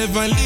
Jaja never leave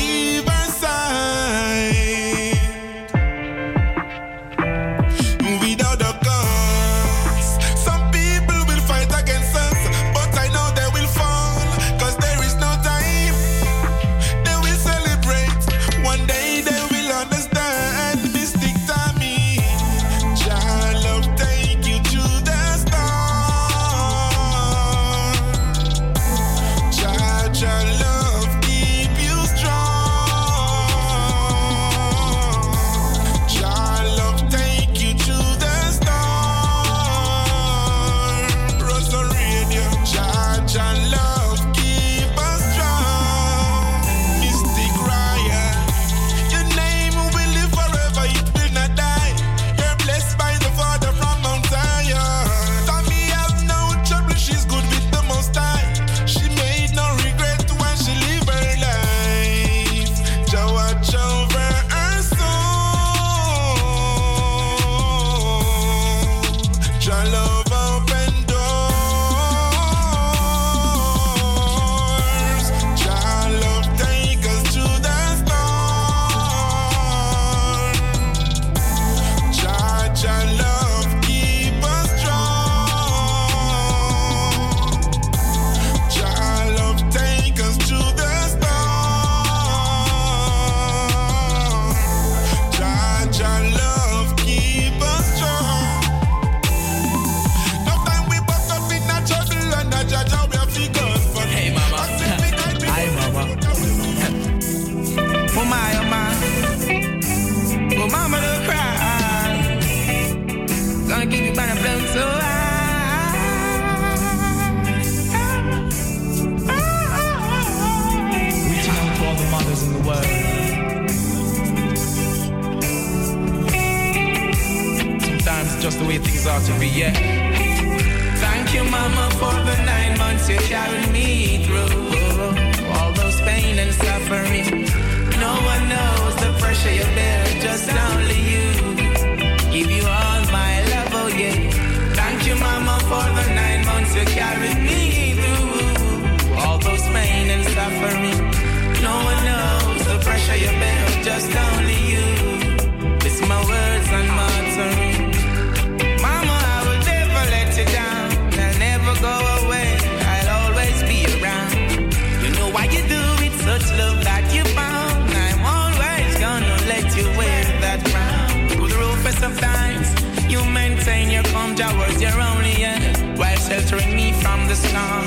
the storm.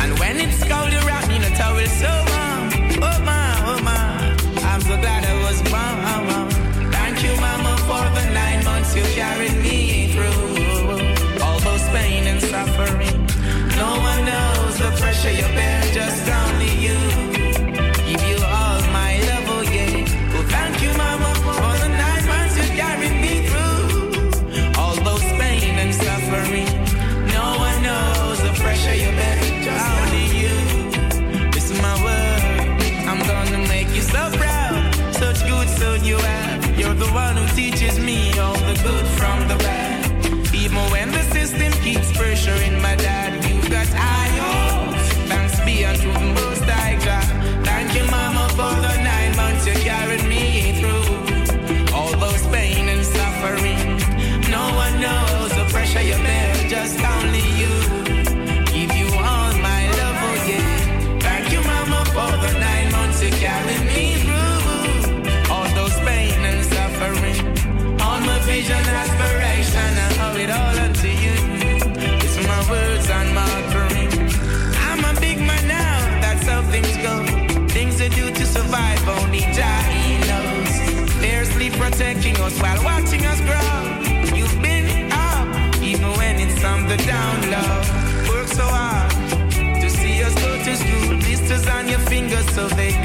And when it's cold, you wrap me in a towel so for the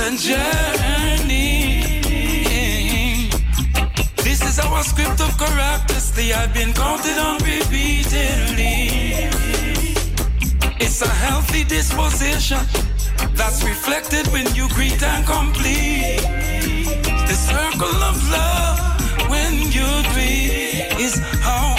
a journey. This is our script of characters. They have been counted on repeatedly. It's a healthy disposition that's reflected when you greet and complete. The circle of love when you greet is how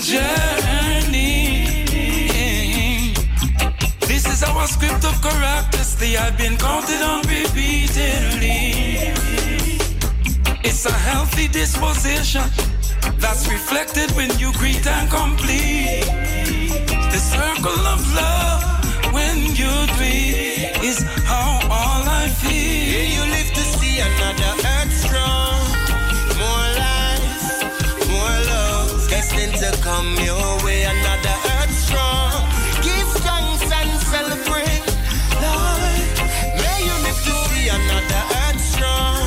journey. This is our script of they have been counted on repeatedly. It's a healthy disposition that's reflected when you greet and complete. The circle of love when you greet is how all I feel. Yeah, you live to see another earth come your way. Another earth strong. Give thanks and celebrate. Lord, may you live to see another earth strong.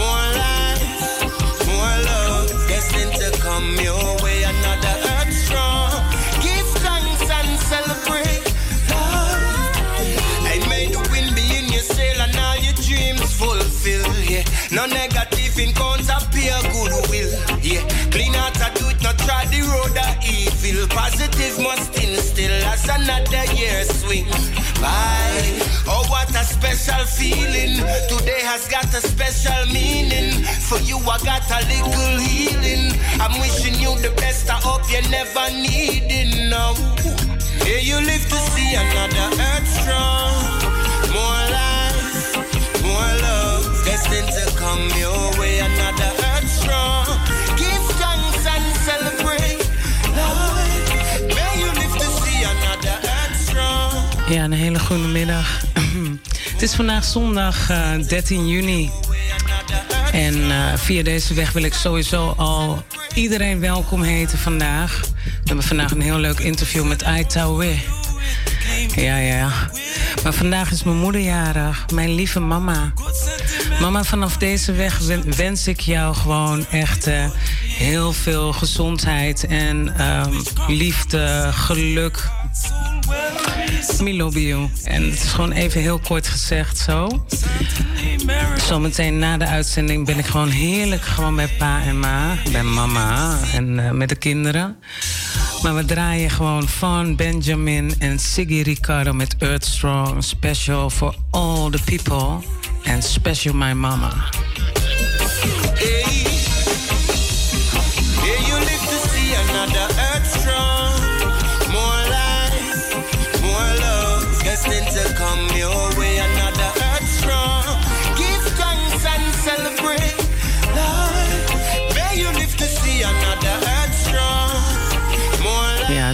More life, more love. Destined to come your way. Another earth strong. Give thanks and celebrate. Lord, and may the wind be in your sail and all your dreams fulfill. Yeah, no negative another year swings by. Oh, what a special feeling. Today has got a special meaning. For you, I got a little healing. I'm wishing you the best. I hope you never need it now. Here you live to see another earth strong. More life, more love. Destined to come your way. Another Ja, een hele goede middag. Het is vandaag zondag uh, 13 juni. En uh, via deze weg wil ik sowieso al iedereen welkom heten vandaag. We hebben vandaag een heel leuk interview met Aitawe. Ja, ja. Maar vandaag is mijn moeder jarig, mijn lieve mama. Mama, vanaf deze weg wens ik jou gewoon echt uh, heel veel gezondheid en um, liefde, geluk. You. En het is gewoon even heel kort gezegd zo. Zometeen na de uitzending ben ik gewoon heerlijk gewoon bij pa en ma, bij mama en uh, met de kinderen. Maar we draaien gewoon van Benjamin en Siggy Ricardo met Earth Strong. Special for all the people and special my mama. Hey, you live to see another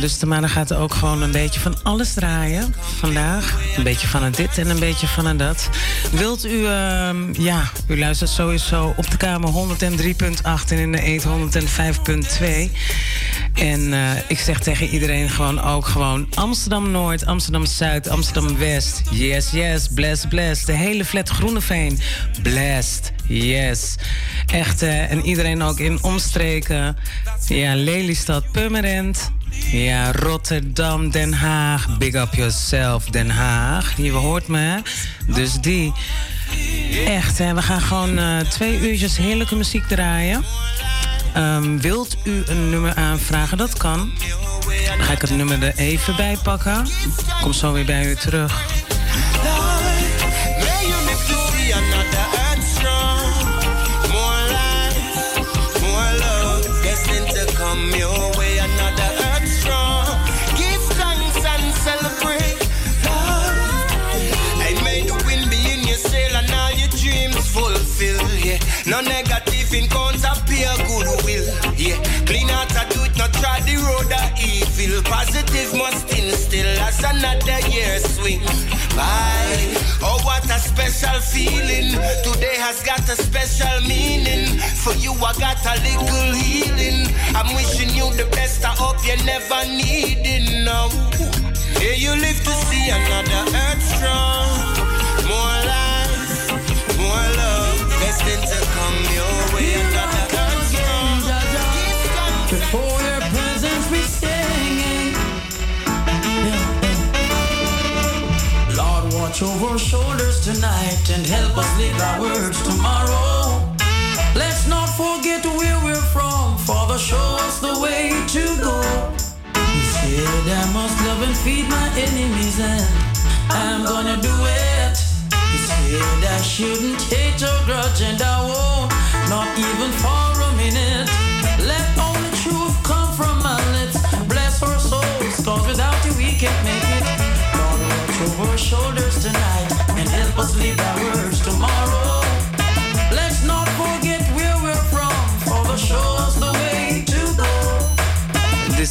dus de mannen gaat ook gewoon een beetje van alles draaien vandaag. Een beetje van het dit en een beetje van dat. Wilt u, uh, ja, u luistert sowieso op de kamer 103.8 en in de eet 105.2. En uh, ik zeg tegen iedereen gewoon ook gewoon Amsterdam Noord, Amsterdam Zuid, Amsterdam West. Yes, yes, bless, bless. De hele flat Groeneveen, blessed. Yes. Echt, uh, en iedereen ook in omstreken. Ja, Lelystad, Purmerend. Ja, Rotterdam, Den Haag. Big up yourself, Den Haag. Je hoort me? Dus die. Echt, hè? We gaan gewoon uh, twee uurtjes heerlijke muziek draaien. Um, wilt u een nummer aanvragen? Dat kan. Dan ga ik het nummer er even bij pakken. Kom zo weer bij u terug. No negative encounter, pure goodwill. Yeah, clean out a do it, not try the road of evil. Positive must instill as another year swing by. Oh, what a special feeling. Today has got a special meaning. For you, I got a little healing. I'm wishing you the best. I hope you never need it now. Here you live to see another earth strong. More life, to come your way. Before your presence singing. Lord, watch over our shoulders tonight and help us live our words tomorrow. Let's not forget where we're from. Father, show us the way to go. Said, I must love and feed my enemies, and I'm gonna do it. Said, I shouldn't hate or grudge, and I won't, not even for a minute.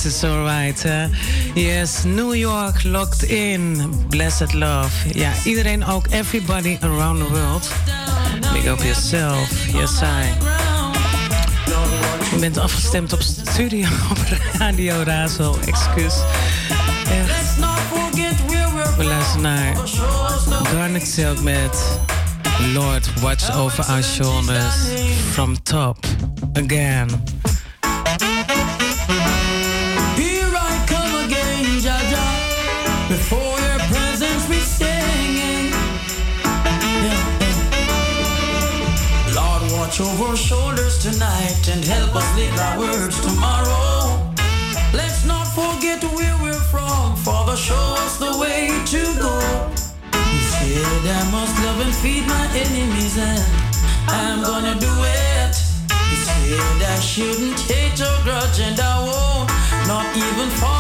Is alright. Yes, New York locked in. Blessed love. Ja, iedereen ook. Everybody around the world. Big up yourself. Yes, I. Je bent afgestemd op studio op Radio Razo. Excuus. We luisteren naar Garnet Silk met Lord Watch Over Our Shoulders from Top Again. Watch over our shoulders tonight and help us live our words tomorrow. Let's not forget where we're from. Father, show us the way to go. He said, I must love and feed my enemies, and I'm gonna do it. He said, I shouldn't hate or grudge, and I won't, not even for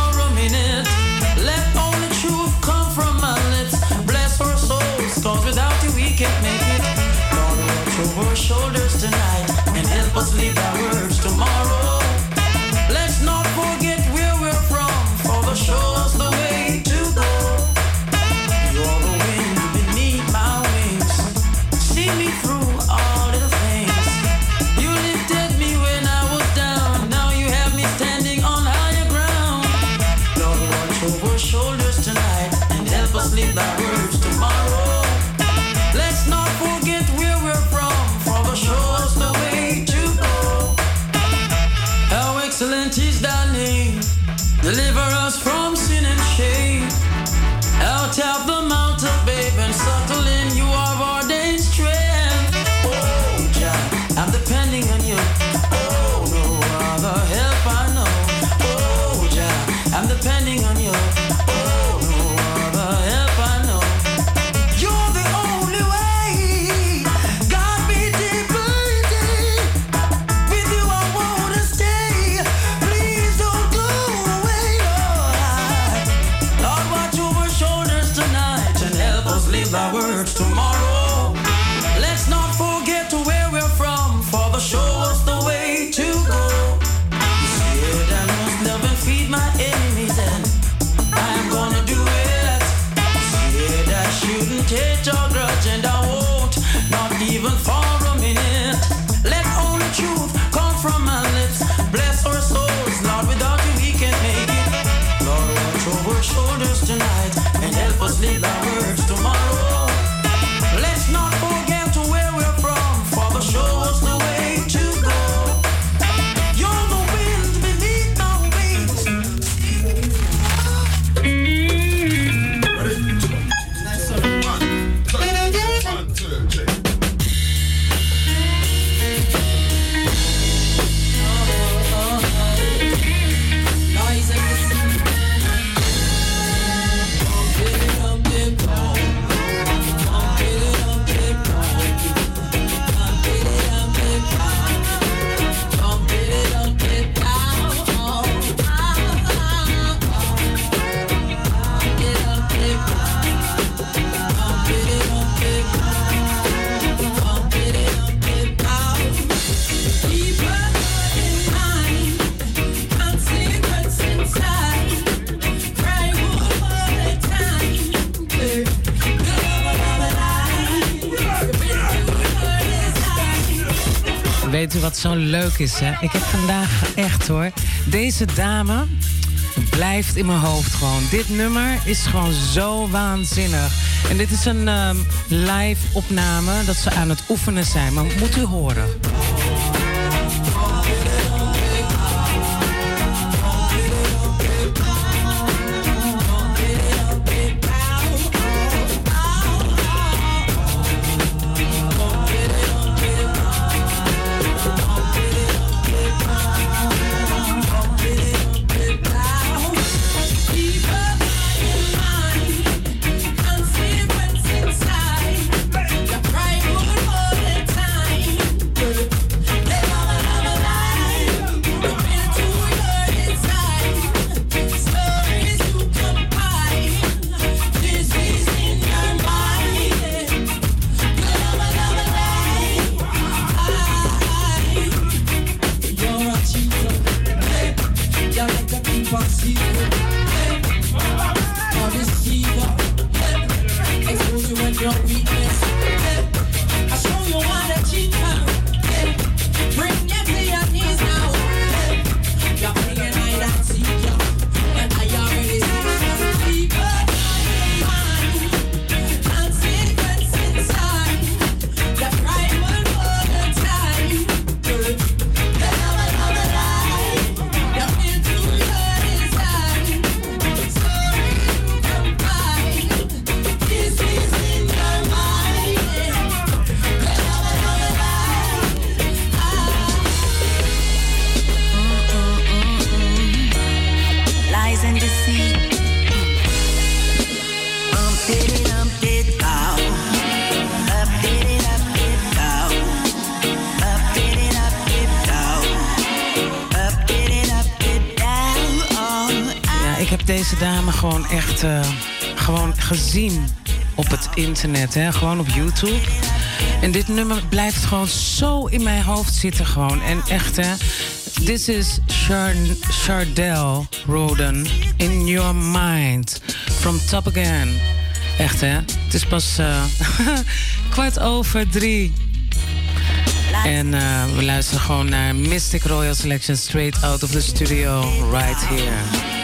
is? Ik heb vandaag echt hoor. Deze dame blijft in mijn hoofd gewoon. Dit nummer is gewoon zo waanzinnig. En dit is een um, live opname dat ze aan het oefenen zijn. Maar moet u horen. Gezien op het internet, hè? gewoon op YouTube. En dit nummer blijft gewoon zo in mijn hoofd zitten gewoon. En echt hè, this is Chardell Roden, In Your Mind, from Top Again. Echt hè, het is pas uh, kwart over drie. En uh, we luisteren gewoon naar Mystic Royal Selection straight out of the studio right here.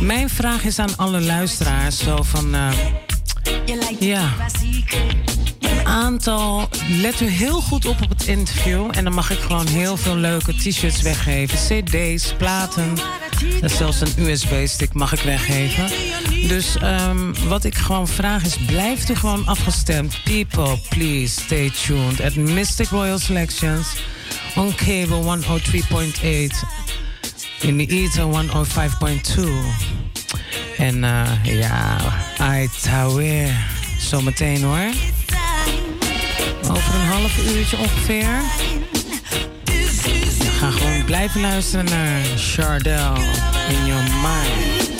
Mijn vraag is aan alle luisteraars: zo van. Uh, ja. Een aantal. Let u heel goed op op het interview. En dan mag ik gewoon heel veel leuke t-shirts weggeven. CD's, platen. Zelfs een USB-stick mag ik weggeven. Dus um, wat ik gewoon vraag is: blijft u gewoon afgestemd. People, please stay tuned at Mystic Royal Selections on cable 103.8 in the ether 105.2 en uh, ja Aitawe zometeen hoor. Over een half uurtje ongeveer. Gaan gewoon blijven luisteren naar Chardell in Your Mind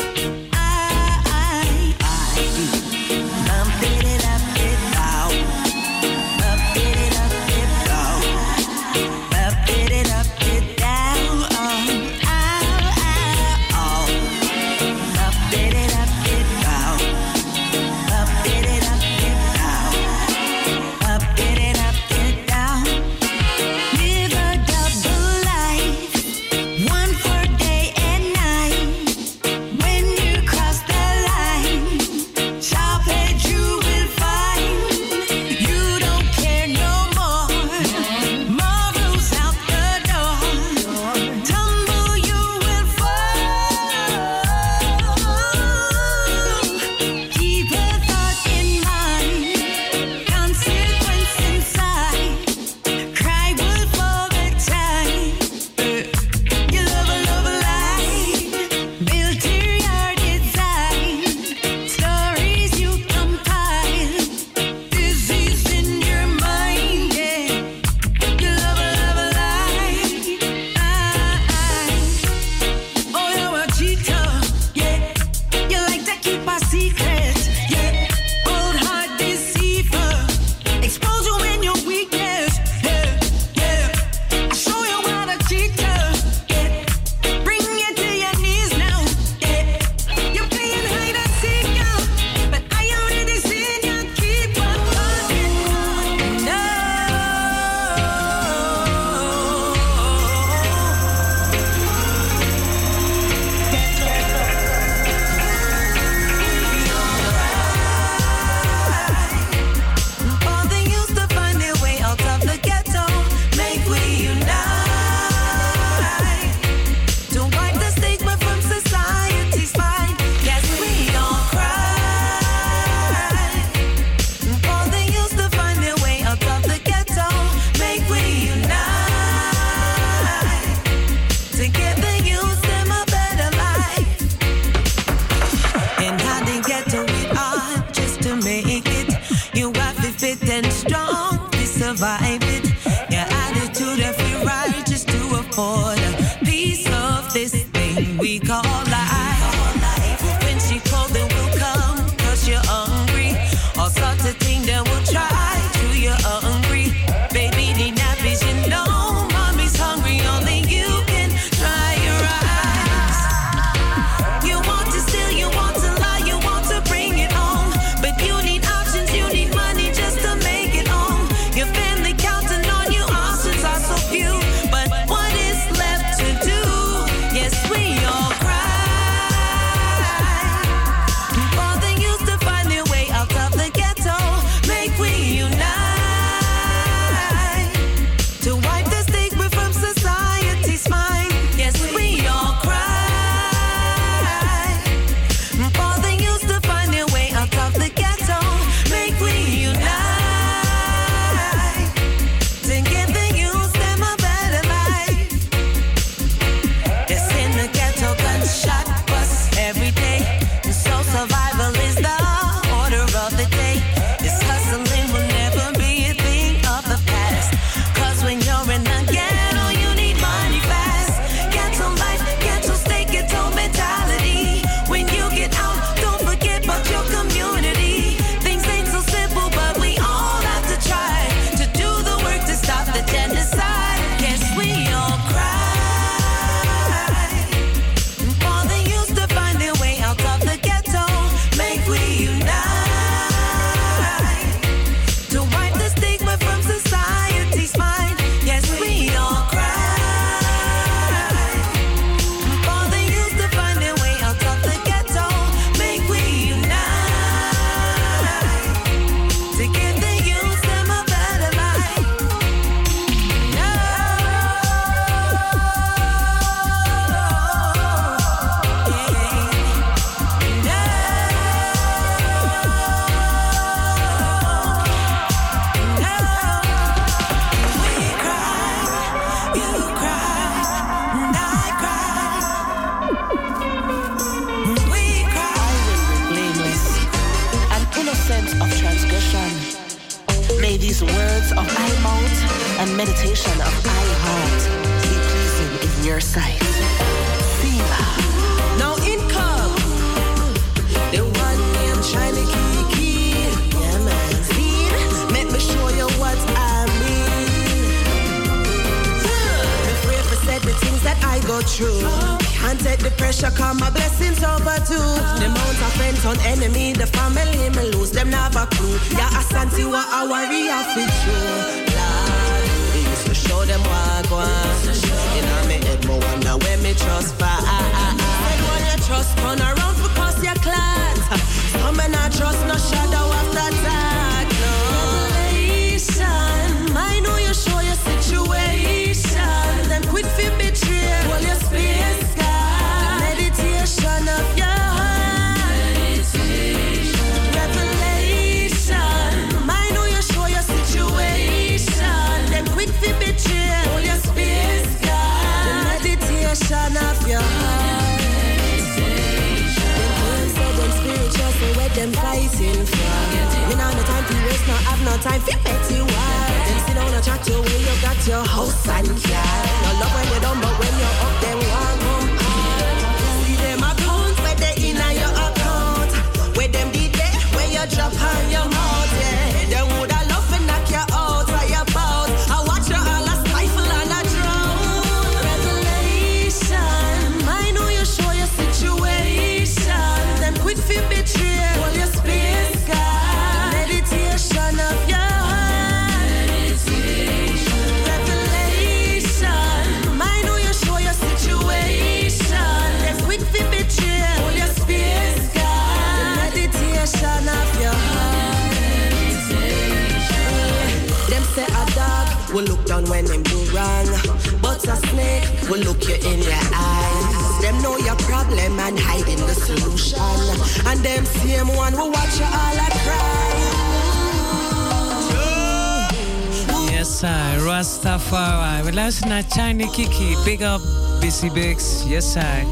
Kiki. Big up, Busy Bigs. Yes, I.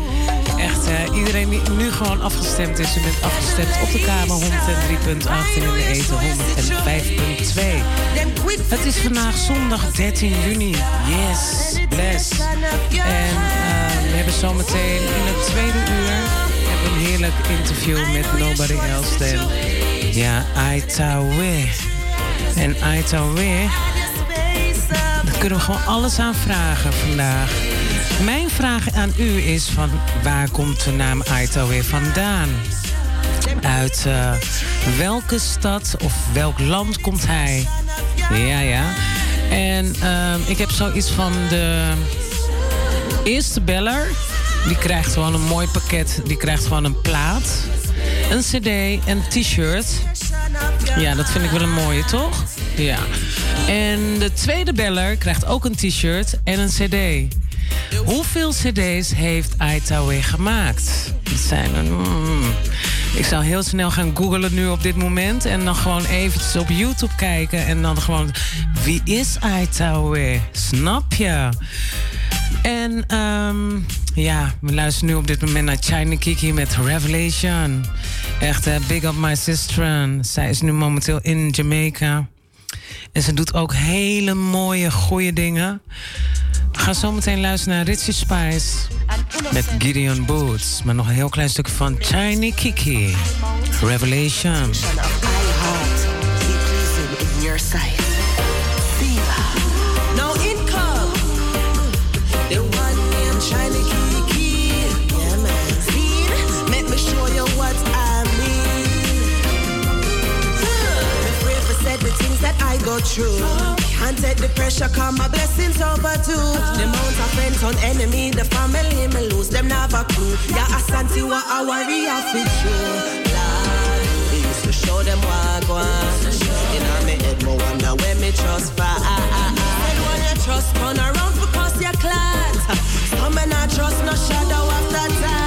echt, hè. Iedereen die nu gewoon afgestemd is, u bent afgestemd op de kamer 103.8 en in de eten 105.2. Het is vandaag zondag 13 juni. Yes, bless. En uh, we hebben zometeen in het tweede uur een heerlijk interview met Nobody Else Than ja, Aitawe. En Aitawe, daar kunnen we gewoon alles aan vragen vandaag. Mijn vraag aan u is van waar komt de naam Aitawe vandaan? Uit uh, welke stad of welk land komt hij? Ja, ja. En uh, ik heb zoiets van de eerste beller. Die krijgt gewoon een mooi pakket. Die krijgt gewoon een plaat, een cd, een t-shirt. Ja, dat vind ik wel een mooie, toch? Ja. En de tweede beller krijgt ook een t-shirt en een cd. Hoeveel cd's heeft Aitawe gemaakt? Dat zijn. Mm, ik zou heel snel gaan googlen nu op dit moment. En dan gewoon eventjes op YouTube kijken. En dan gewoon... Wie is Aitawe? Snap je? En um, ja, we luisteren nu op dit moment naar China Kiki met Revelation. Echt, uh, big up my sister. Zij is nu momenteel in Jamaica. En ze doet ook hele mooie, goede dingen. We gaan zo meteen luisteren naar Richie Spice met Gideon Boots. Maar nog een heel klein stukje van China Kiki. Revelation. Go through. And take the pressure, come my blessings overdue. The amount of friends on enemy, the family me lose, them never clue. Yeah, Asante what I worry, I feel true. We used to show them what I want. In my head, more wonder where me trust for. And when you trust, turn around because you're clad. Some men not trust, no shadow after that.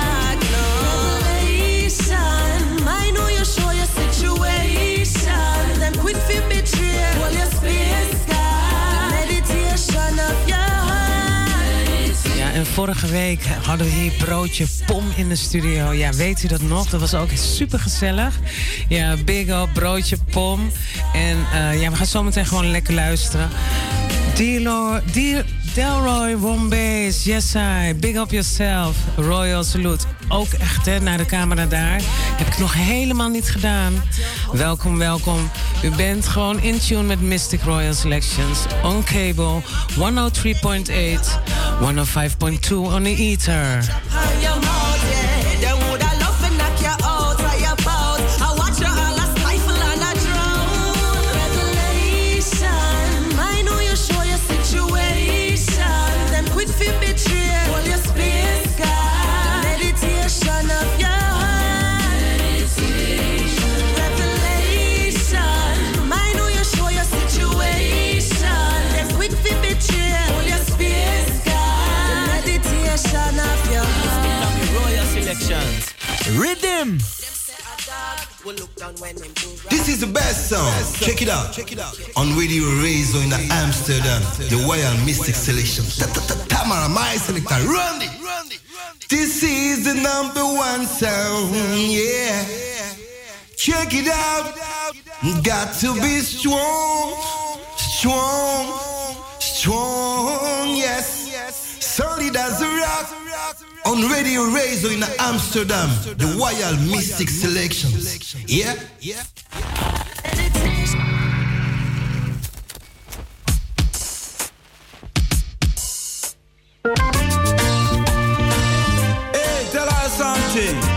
Vorige week hadden we hier broodje pom in de studio. Ja, weet u dat nog? Dat was ook super gezellig. Ja, big up, broodje pom. En uh, ja, we gaan zometeen gewoon lekker luisteren. Dealer, deal, Delroy Wombase, yes I, big up yourself, Royal Salute. Ook echt hè, naar de camera daar. Heb ik nog helemaal niet gedaan. Welkom, welkom. U bent gewoon in tune met Mystic Royal Selections on cable 103.8, 105.2 on the ether. Rhythm. This is the best song. Check it out. Check it out. On Radio Razor in Amsterdam, the Royal Mistic Selection. Tamara, my selector, it. This is the number one song. Yeah. Check it out. Got to be strong, strong, strong. Yes. Solid as rock on Radio Razor in Amsterdam, the Royal Mistic Selections. Yeah? Yeah. Hey, tell us something.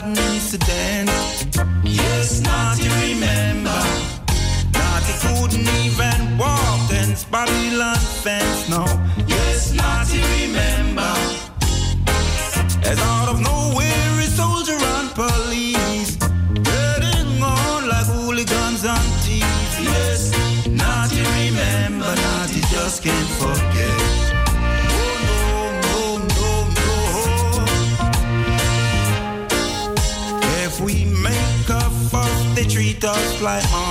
Incident. Yes, not you remember. Not you couldn't even walk against Babylon fence, no. Yes, not you remember. As like.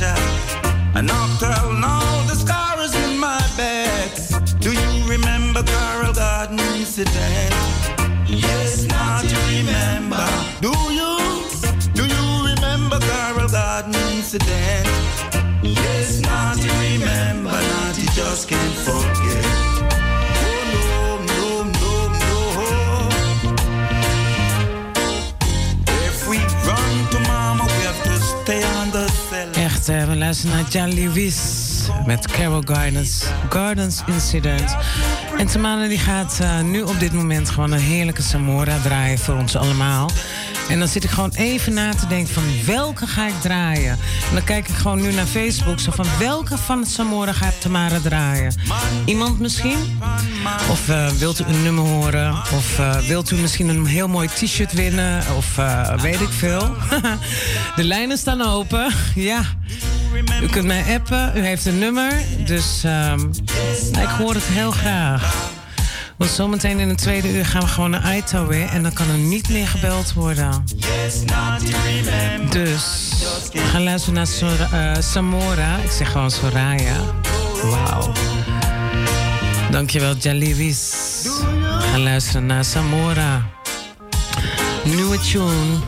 Blackjack. And nocturnal now the scar is in my back. Do you remember Carol Garden incident? Yes, not you remember. Do you? Do you remember Carol Garden incident? Yes, not you remember, not you just can't forget. Eh, we luisteren naar Jan Lewis met Carol Gardens, Gardens Incident. En Tamara die gaat eh, nu op dit moment gewoon een heerlijke Samora draaien voor ons allemaal. En dan zit ik gewoon even na te denken van welke ga ik draaien. En dan kijk ik gewoon nu naar Facebook. Zo van welke van Samora gaat Tamara draaien? Iemand misschien? Of eh, wilt u een nummer horen? Of eh, wilt u misschien een heel mooi t-shirt winnen? Of weet ik veel. De lijnen staan open. Ja. U kunt mij appen. U heeft een nummer. Dus ehm, ik hoor het heel graag. Want zometeen in het tweede uur gaan we gewoon naar Aito weer. En dan kan er niet meer gebeld worden. Dus we gaan luisteren naar Sora- eh, Samora. Ik zeg gewoon Soraya. Wauw. Dankjewel, Jaliwis. We gaan luisteren naar Samora. Nieuwe tune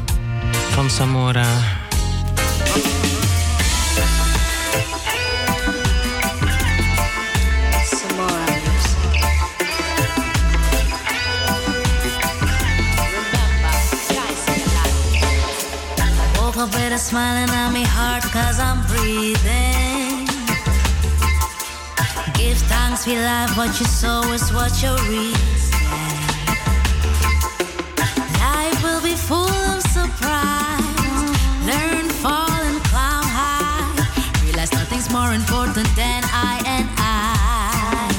van Samora. Smiling on me heart cause I'm breathing. Give thanks for life, what you sow is what you reap. Life will be full of surprise. Learn, fall, and climb high. Realize nothing's more important than I and I.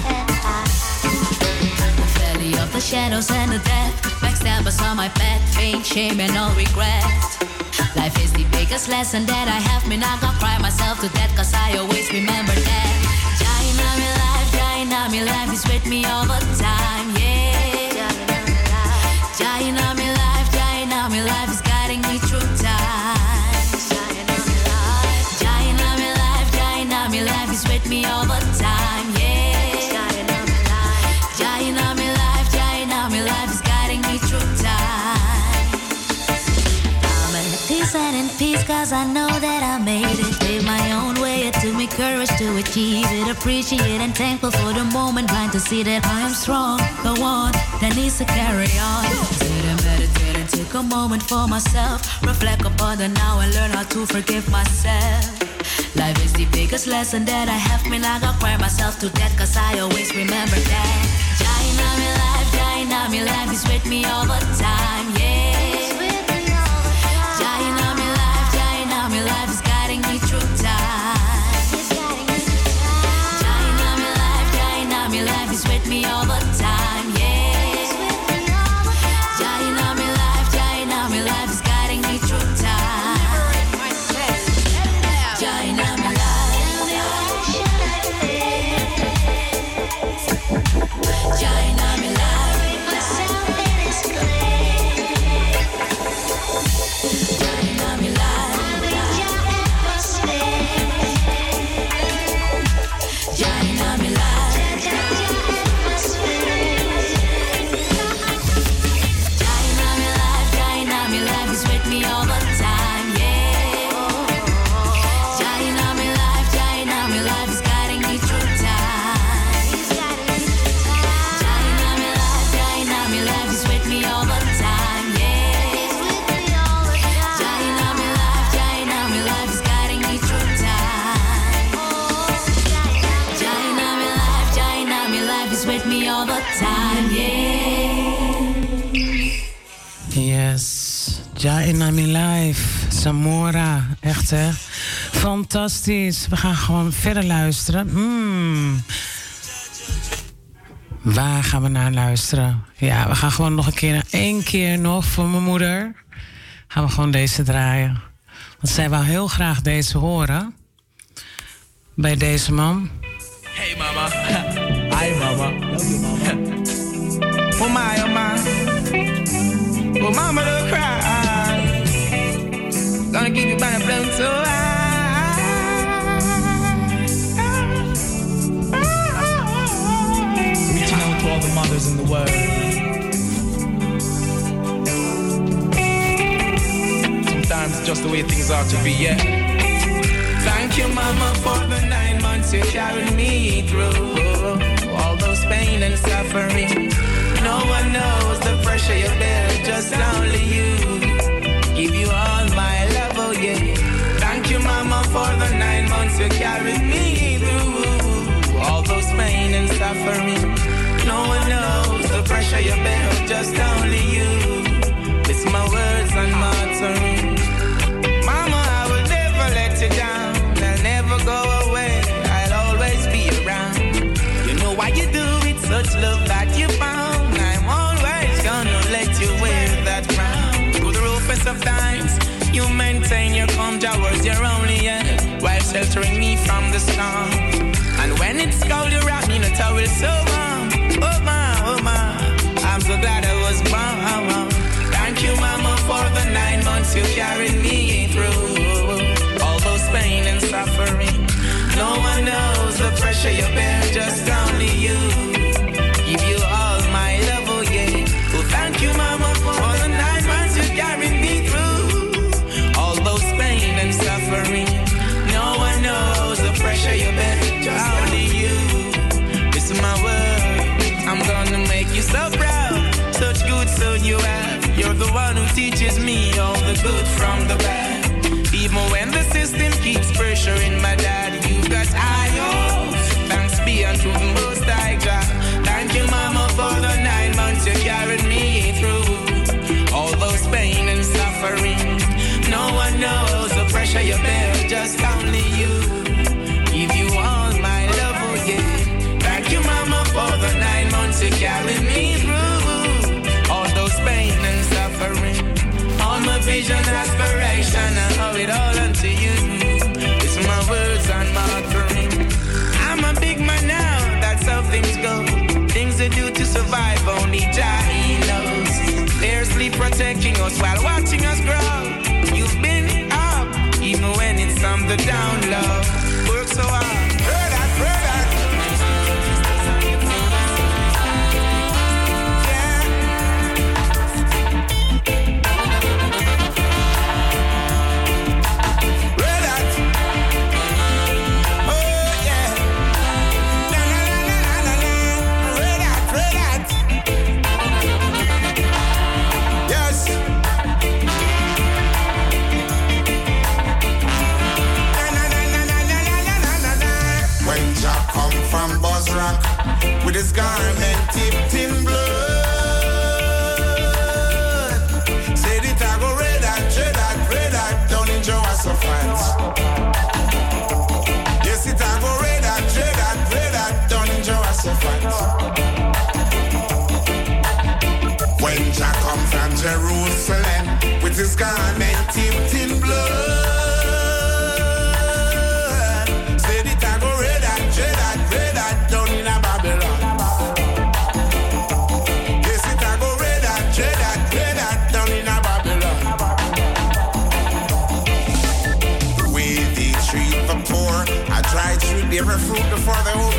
The valley of the shadows and the death. Backstabbers on my path. Pain, shame, and all regret. Life is the biggest lesson that I have. Me not gonna cry myself to death, cause I always remember that. Of my life, of my life is with me all the time, yeah. I know that I made it. Pave my own way, it took me courage to achieve it. Appreciate and thankful for the moment. Blind to see that I am strong. The one that needs to carry on. Sit and meditate and take a moment for myself. Reflect upon the now and learn how to forgive myself. Life is the biggest lesson that I have. Me not gonna cry myself to death cause I always remember that. Of my life, of my life is with me all the time, yeah. Nami Live. Samora. Echt, hè? Fantastisch. We gaan gewoon verder luisteren. Hmm. Waar gaan we naar luisteren? Ja, we gaan gewoon nog een keer, één keer nog voor mijn moeder. Gaan we gewoon deze draaien. Want zij wil heel graag deze horen. Bij deze man. Hey mama. Hi mama. Oh my, oh my. Oh mama, don't cry. Gonna keep you by the blood so Reaching out to all the mothers in the world. Sometimes it's just the way things are to be, yeah. Thank you, Mama, for the nine months you carried me through. All those pain and suffering. No one knows the pressure you bear, just only you. Give you all you, Mama, for the nine months you carried me through. All those pain and suffering. No one knows the pressure you bear, just only you. Sheltering me from the storm. And when it's cold, you wrap me in a towel so warm. Oh my, oh my, I'm so glad I was born. Thank you, Mama, for the nine months you carried me through. All those pain and suffering. No one knows the pressure you bear, while watching us grow. You've been up, even when it's on the down low. different fruit before the old.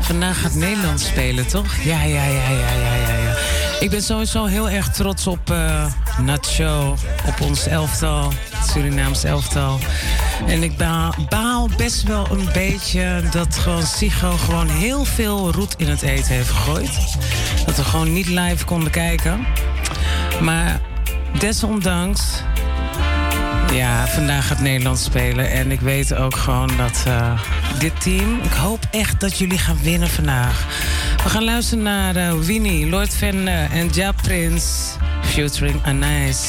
Vandaag. gaat Nederland spelen, toch? Ja, ja, ja, ja, ja, ja. ja. Ik ben sowieso heel erg trots op eh, uh, Nacho, op ons elftal, het Surinaams elftal. En ik baal, best wel een beetje dat gewoon Sigo gewoon heel veel roet in het eten heeft gegooid. Dat we gewoon niet live konden kijken. Maar desondanks ja, vandaag gaat Nederland spelen. En ik weet ook gewoon dat eh, dit team. Ik hoop echt dat jullie gaan winnen vandaag. We gaan luisteren naar eh, Winnie, Lord Venne en Ja Prins. Featuring Anais.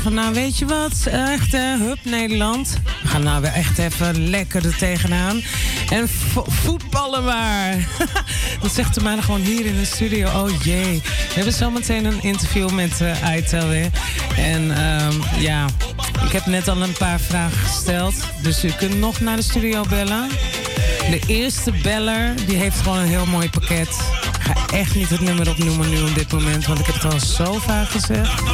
van, nou weet je wat, echt hè, hup Nederland. We gaan nou weer echt even lekker er tegenaan. En voetballen maar. dat zegt de man gewoon hier in de studio. Oh jee. We hebben zometeen een interview met uh, weer. En ehm, ja, ik heb net al een paar vragen gesteld. Dus u kunt nog naar de studio bellen. De eerste beller, die heeft gewoon een heel mooi pakket. Ik ga echt niet het nummer opnoemen nu op dit moment, want ik heb het al zo vaak gezegd.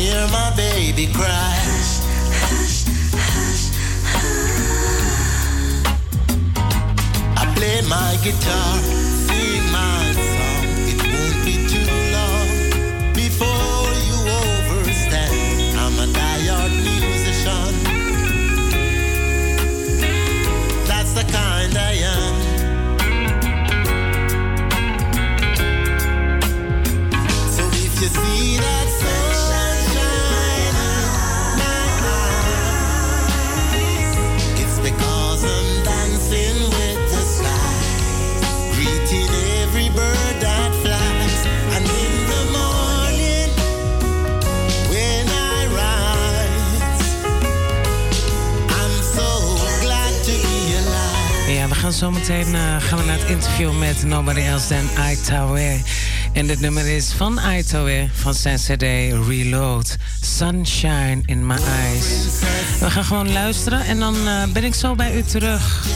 hear my baby cry. I play my guitar, sing my song. It won't be too long before you. I'm a diehard musician. That's the kind I am. So if you see that. zometeen eh, gaan we naar het interview met Nobody Else Than Aitawe. En dit nummer is van Aitawe van zijn CD Reload. Sunshine in My Eyes. We gaan gewoon luisteren en dan eh, ben ik zo bij u terug.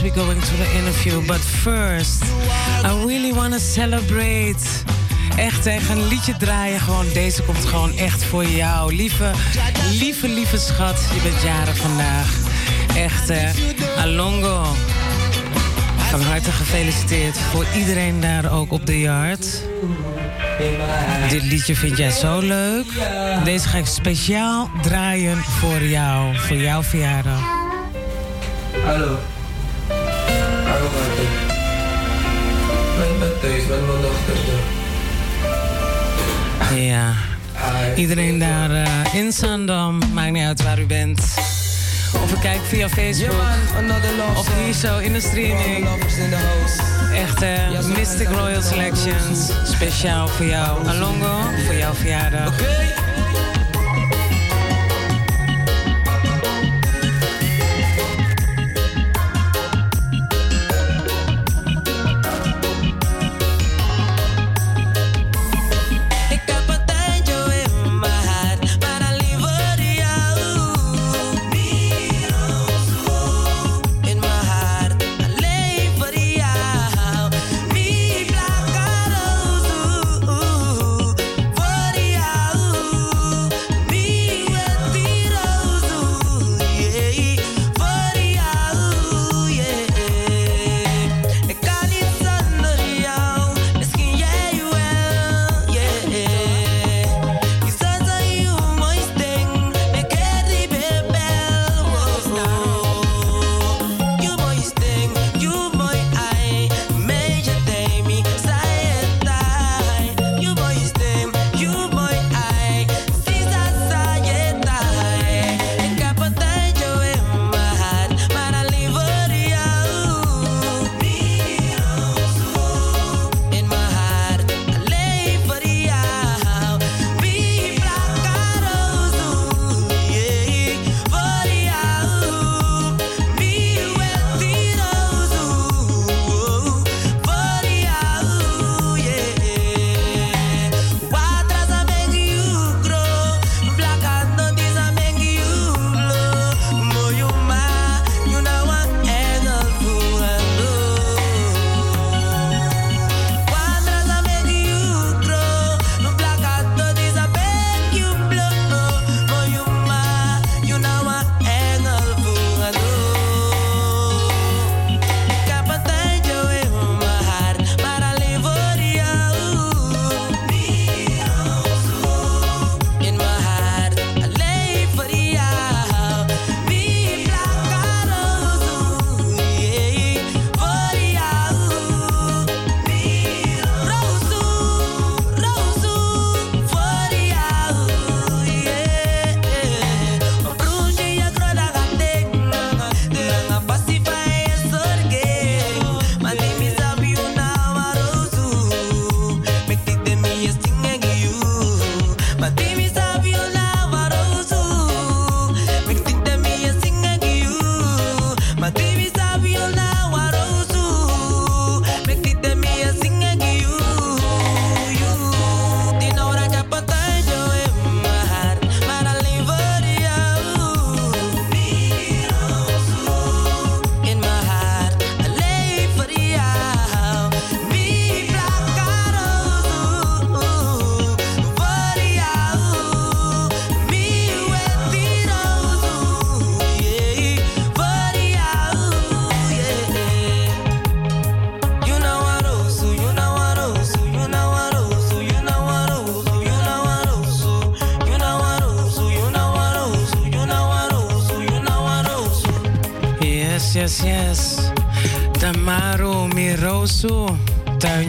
We we're going to the interview. But first, I really want to celebrate. Echt tegen een liedje draaien. Gewoon, deze komt gewoon echt voor jou. Lieve, lieve, lieve schat. Je bent jaren vandaag. Echt, eh, Alongo. Van harte gefeliciteerd. Voor iedereen daar ook op de yard. Dit liedje vind jij zo leuk. Deze ga ik speciaal draaien voor jou. Voor jouw verjaardag. Hallo. thuis mijn. Ja. Iedereen daar uh, in Zandam, maakt niet uit waar u bent. Of u kijkt via Facebook. of hier zo in de streaming. Echte eh, Mystic Royal Selections. Speciaal voor jou. Alongo, voor jouw verjaardag. Oké.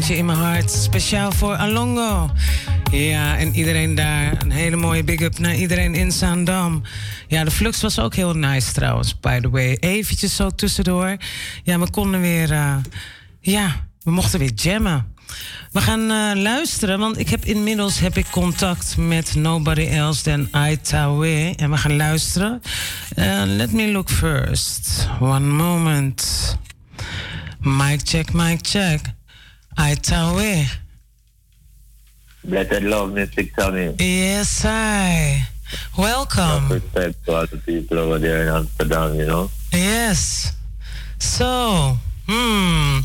In mijn hart. Speciaal voor Alongo. Ja, en iedereen daar. Een hele mooie big up naar iedereen in Zaandam. Ja, de flux was ook heel nice trouwens, by the way. Eventjes zo tussendoor. Ja, we konden weer... eh, ja, we mochten weer jammen. We gaan eh, luisteren, want ik heb inmiddels heb ik contact met nobody else than Aitawe. En we gaan luisteren. Eh, let me look first. One moment. Mic check, mic check. Aitawe. Blessed love, Mistic Tommy. Yes, I. Welcome. Respect to all the people over there in Amsterdam, you know. Yes. So, hmm.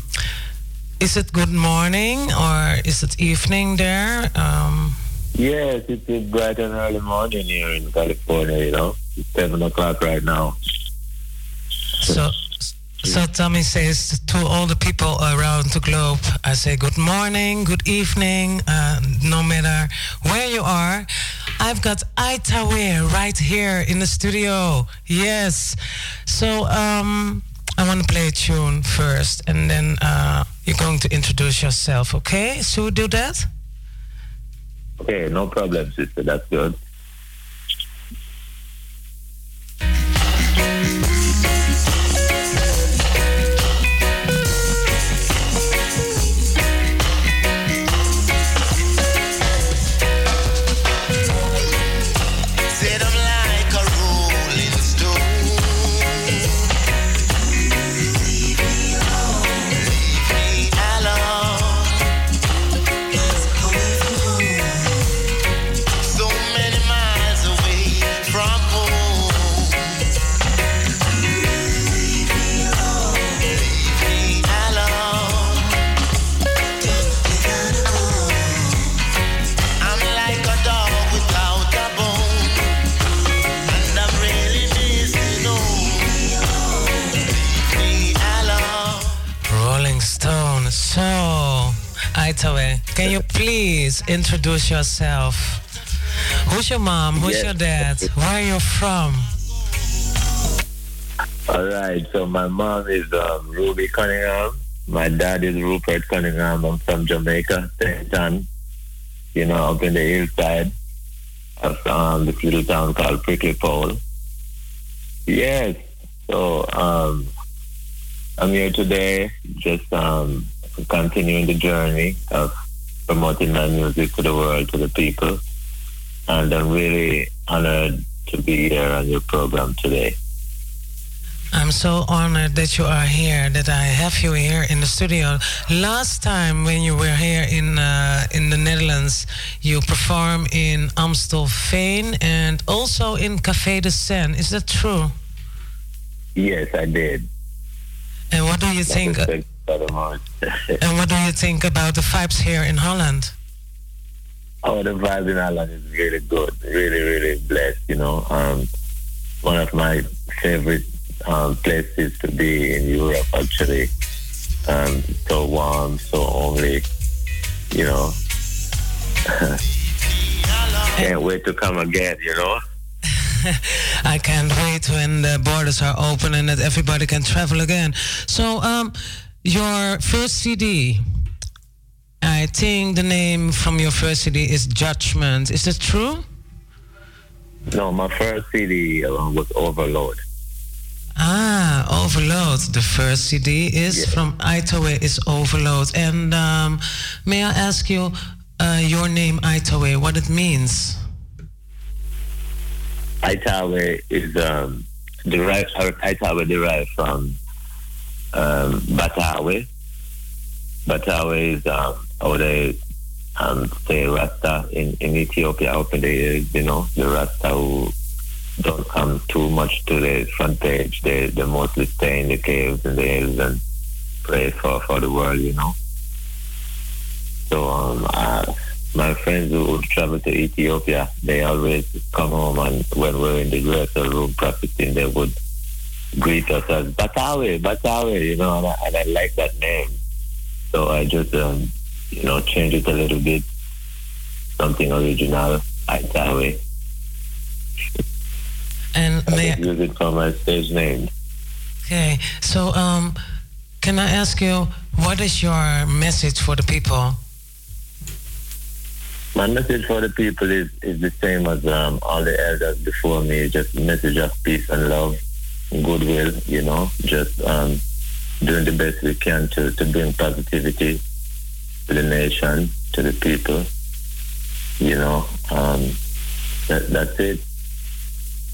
Is it good morning or is it evening there? Um, Yes, it is bright and early morning here in California, you know. It's 7 o'clock right now. so, so Tommy says to all the people around the globe, I say good morning, good evening, uh, no matter where you are. I've got Aitawe right here in the studio. Yes. So um, I want to play a tune first, and then uh, you're going to introduce yourself. Okay? Should we do that? Okay, no problem, sister. That's good. Can you please introduce yourself? Who's your mom? Who's Yes. your dad? Where are you from? All right, so my mom is um, Ruby Cunningham. My dad is Rupert Cunningham. I'm from Jamaica. Ann, you know, up in the hillside of um, this little town called Prickly Pole. Yes, so um, I'm here today just um, continuing the journey of promoting my music to the world, to the people. And I'm really honored to be here on your program today. I'm so honored that you are here, that I have you here in the studio. Last time when you were here in uh, in the Netherlands, you performed in Amstelveen and also in Café de Seine. Is that true? Yes, I did. And what do you think? Respect for the most. And what do you think about the vibes here in Holland? oh, the vibe in Holland is really good. Really, really blessed, you know. Um, one of my favorite um, places to be in Europe, actually. Um, so warm, so homely, you know. Can't wait to come again, you know. I can't wait when the borders are open and that everybody can travel again. So, um, your first CD, I think the name from your first CD is Judgment. Is that true? No, my first CD uh, was Overload. Ah, Overload. The first CD is from Aitawe is Overload. And um, may I ask you uh, your name Aitawe, what it means? Aitawe is um, derived, or derived from um, Batawe. Batawe is um, how they um, say Rasta in, in Ethiopia up in the you know, the Rasta who don't come too much to the front page. They, they mostly stay in the caves and the hills and pray for, for the world, you know. So um, uh, my friends who would travel to Ethiopia, they always come home and when we're in the rehearsal room practicing, they would greet us as Batawe, Batawe, you know, and I, and I like that name. So I just, um, you know, change it a little bit, something original, Aitawe. And I just use it for my stage name. Okay, so um, can I ask you, what is your message for the people? My message for the people is, is the same as um, all the elders before me, just message of peace and love, goodwill, you know, just um, doing the best we can to, to bring positivity to the nation, to the people, you know, um, that, that's it.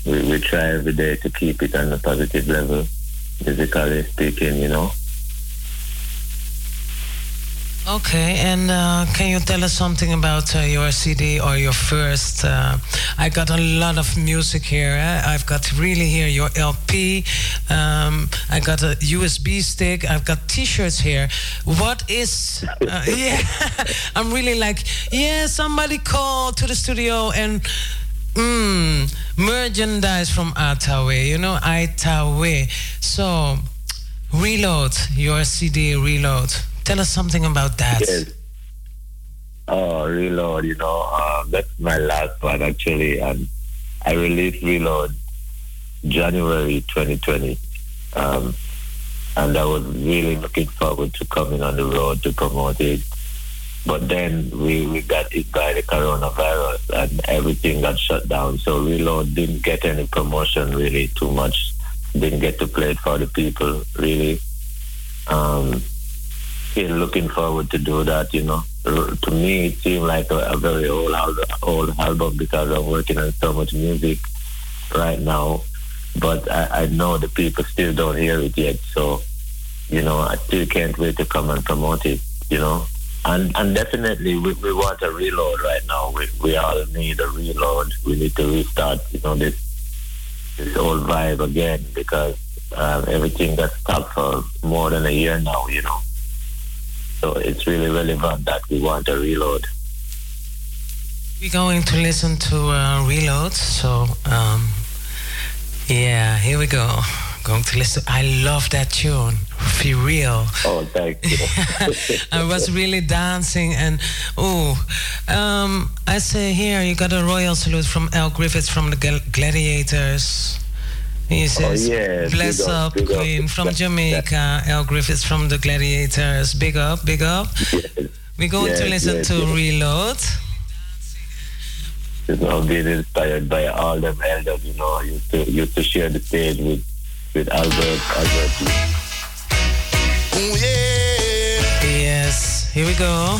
We, we try every day to keep it on a positive level, physically speaking, you know. Okay, and uh, can you tell us something about uh, your CD or your first? Uh, I got a lot of music here. Eh? I've got really here your LP. Um, I got a USB stick. I've got T-shirts here. What is? uh, yeah, I'm really like yeah. Somebody called to the studio and. Mm, merchandise from Aitawe, you know, Aitawe. So, reload your CD, reload. Tell us something about that. Yes. Oh, Reload, you know, um, that's my last one actually. And I released Reload January 2020. Um, and I was really looking forward to coming on the road to promote it. But then we, we got hit by the coronavirus and everything got shut down. So Reload didn't get any promotion really too much. Didn't get to play it for the people really. Um, still looking forward to do that, you know. To me, it seemed like a, a very old, old album because I'm working on so much music right now. But I, I know the people still don't hear it yet. So, you know, I still can't wait to come and promote it, you know. And, and definitely, we, we want a reload right now. We, we all need a reload. We need to restart, you know, this this old vibe again because um, everything got stopped for more than a year now, you know. So it's really relevant that we want a reload. We're going to listen to uh, Reload. So, um, yeah, here we go. Going to listen. I love that tune. Feel real. Oh, thank you. I was really dancing and oh, um, I say here you got a royal salute from Al Griffiths from the Gladiators. He oh, says, yes, "Bless big up, up, big up. Queen from Jamaica." Al Griffiths from the Gladiators. Big up, big up. We're going to listen yes, to yes. Reload. You know, being inspired by all them elders, you know, I used to used to share the stage with with Albert Albert. Yes, here we go.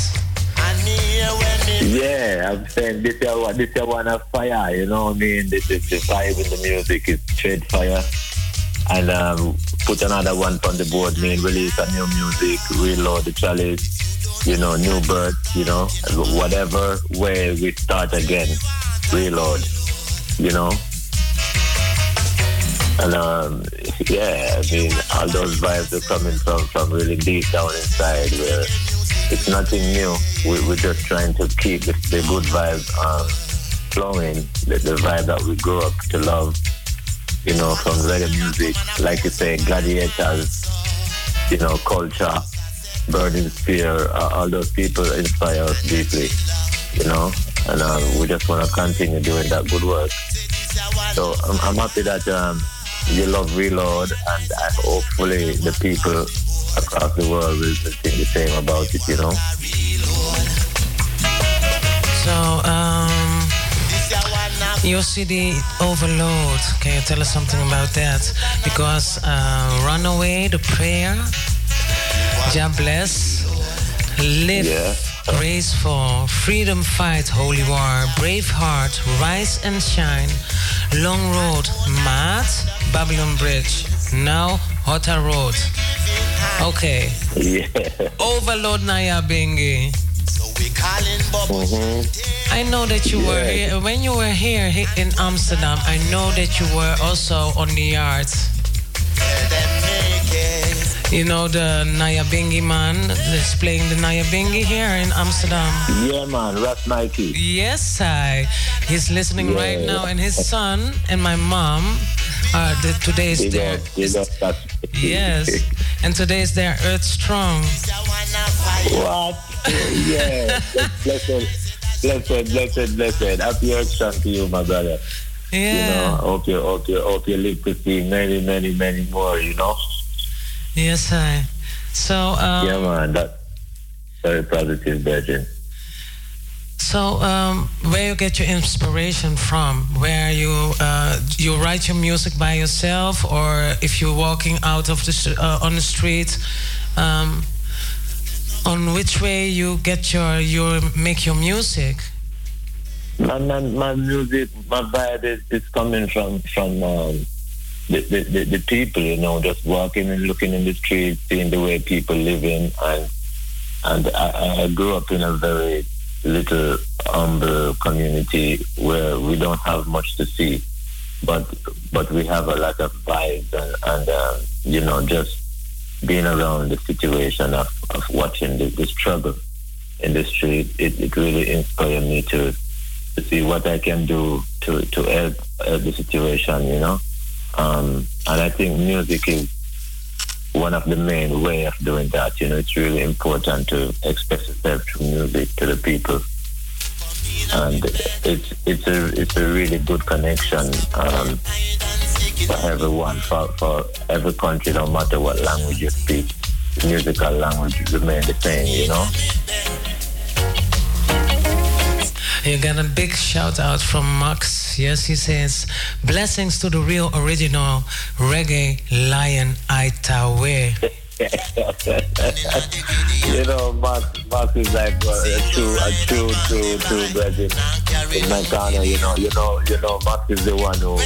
Yeah, I'm saying this year this year one of fire. You know what I mean? This is the vibe in the music it's straight fire. And um, put another one on the board, mean release a new music, reload the chalice, you know, new birth, you know, whatever way we start again, reload, you know. And um, yeah, I mean, all those vibes are coming from from really deep down inside, where it's nothing new. We, we're just trying to keep the, the good vibe um, flowing, the, the vibe that we grew up to love. You know, from reggae music, like you say, gladiators, you know, culture, burning spear, uh, all those people inspire us deeply. You know, and um, we just want to continue doing that good work. So I'm, I'm happy that um, you love Reload, and I, hopefully the people across the world will think the same about it. You know. So, um, your CD Overload, can you tell us something about that? Because uh, Runaway, The Prayer, God Bless, Live, Race for, Freedom Fight, Holy War, Brave Heart, Rise and Shine, Long Road, Maat, Babylon Bridge, now Hotta Road. Okay. Yeah. Overload Nyabingi. Mm-hmm. I know that you were here when you were here in Amsterdam. I know that you were also on the yard. You know the Nyabingi man that's playing the Nyabingi here in Amsterdam. Yeah, man, Ras Mikey. Yes, I. He's listening right now, and his son and my mom. Uh, the, today is their up, big up, Rap yes, and today is their Earth Strong. What? yeah. blessed, blessed, blessed, blessed. Happy Earth Strong to you, my brother. You Yeah. know, hope you, hope you, hope you live to see many, many, many more. You know. Yes, I. So, um, yeah, man. That very positive, Virgin. so um, where you get your inspiration from? Where you uh, you write your music by yourself, or if you're walking out of the uh, on the street, um, on which way you get your your make your music? My, my, my music, my vibe is, is coming from from um, the, the, the, the people, you know, just walking and looking in the streets, seeing the way people living, and and I, I grew up in a very little humble community where we don't have much to see, but but we have a lot of vibes and, and um, you know just being around the situation of, of watching the, the struggle in the street, it, it really inspired me to to see what I can do to to help, help the situation, you know. Um, and I think music is one of the main way of doing that. You know, it's really important to express yourself through music to the people, and it's it's a it's a really good connection um, for everyone, for for every country, no matter what language you speak. Musical language remain the same, you know. You got a big shout out from Max. Yes, he says, Blessings to the real original reggae lion Aitawe. you know, Mark, Mark is like uh, a true, a true, true, true brother in my corner. You know, you know, you know, Mark is the one who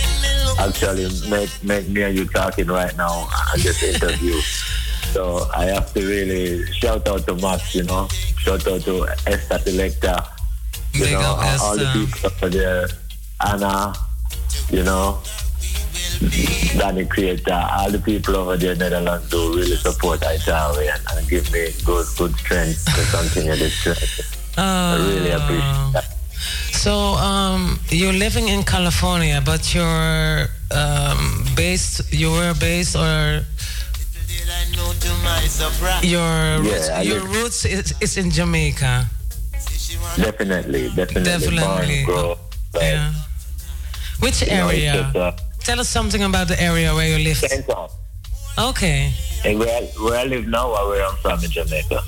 actually make make me and you talking right now on this interview. So I have to really shout out to Max. You know, shout out to Esther Selector. You know, all, all the people over there, Anna. You know, Danny Creator, all the people over there in Netherlands do really support Italy and, and give me good good strength to continue this journey. I really appreciate that. So, um, you're living in California, but you're um, based, you were based or your roots, Yeah, your roots is, is in Jamaica. Definitely, definitely. Definitely. Born, grow, Yeah. Which you know, area? just, uh, Tell us something about the area where you live. John. Okay. And where, where I live now where I'm from in Jamaica?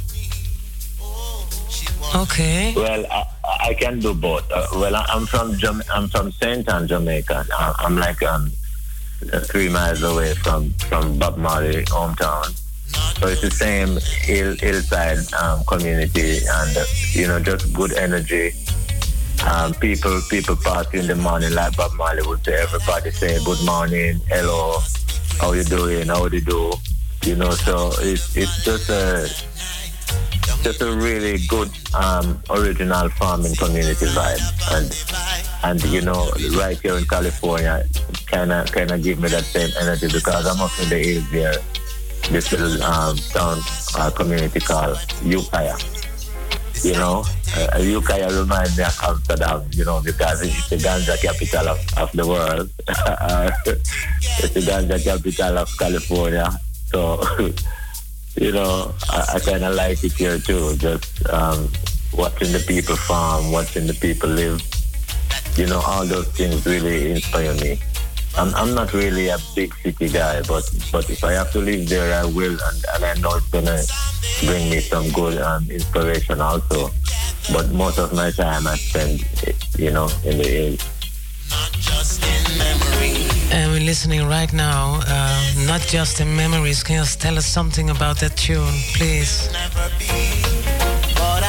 Okay. Well, I, I can do both. Uh, well, I- I'm from Jam- I'm from Saint Ann, Jamaica. I- I'm like um, uh, three miles away from from Bob Marley hometown. So it's the same hill, hillside um, community, and uh, you know, just good energy. Um, people people party in the morning like Bob Marley would say. Everybody say good morning, hello, how you doing, how do you do? You know, so it's it's just a just a really good um, original farming community vibe, and and you know, right here in California, kind of kind of give me that same energy because I'm up in the hills here, this little um, town uh, community called Ukiah. You know, uh, Ukiah reminds me of Amsterdam, you know, because it's the ganja capital of, of the world. It's the ganja capital of California. So, you know, I, I kind of like it here too. Just um, watching the people farm, watching the people live. You know, all those things really inspire me. I'm, I'm not really a big city guy, but but if I have to live there, I will, and, and I know it's gonna bring me some good um, inspiration also. But most of my time I spend, you know, in the hills. And we're listening right now, uh, not just in memories. Can you tell us something about that tune, please?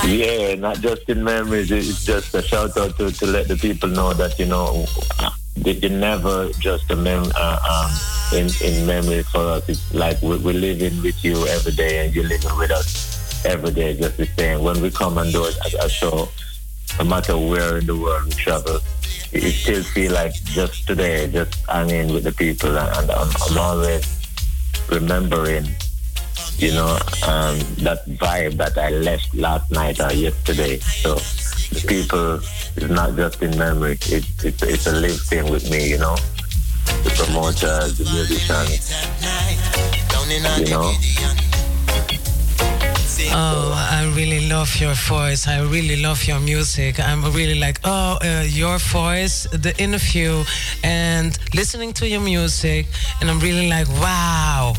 Yeah, not just in memories. It's just a shout out to, to let the people know that you know they, they never just a mem uh, um, in in memory for us. It's like we, we're living with you every day, and you're living with us. every day just the same. When we come and do it a show, no matter where in the world we travel, it, still feel like just today, just hanging with the people, and, I'm, I'm always remembering, you know, um, that vibe that I left last night or yesterday. So the people is not just in memory; it, it, it's a live thing with me, you know. The promoters, the musicians, you know. Oh, I really love your voice. I really love your music. I'm really like, oh, uh, your voice, the interview, and listening to your music, and I'm really like, wow.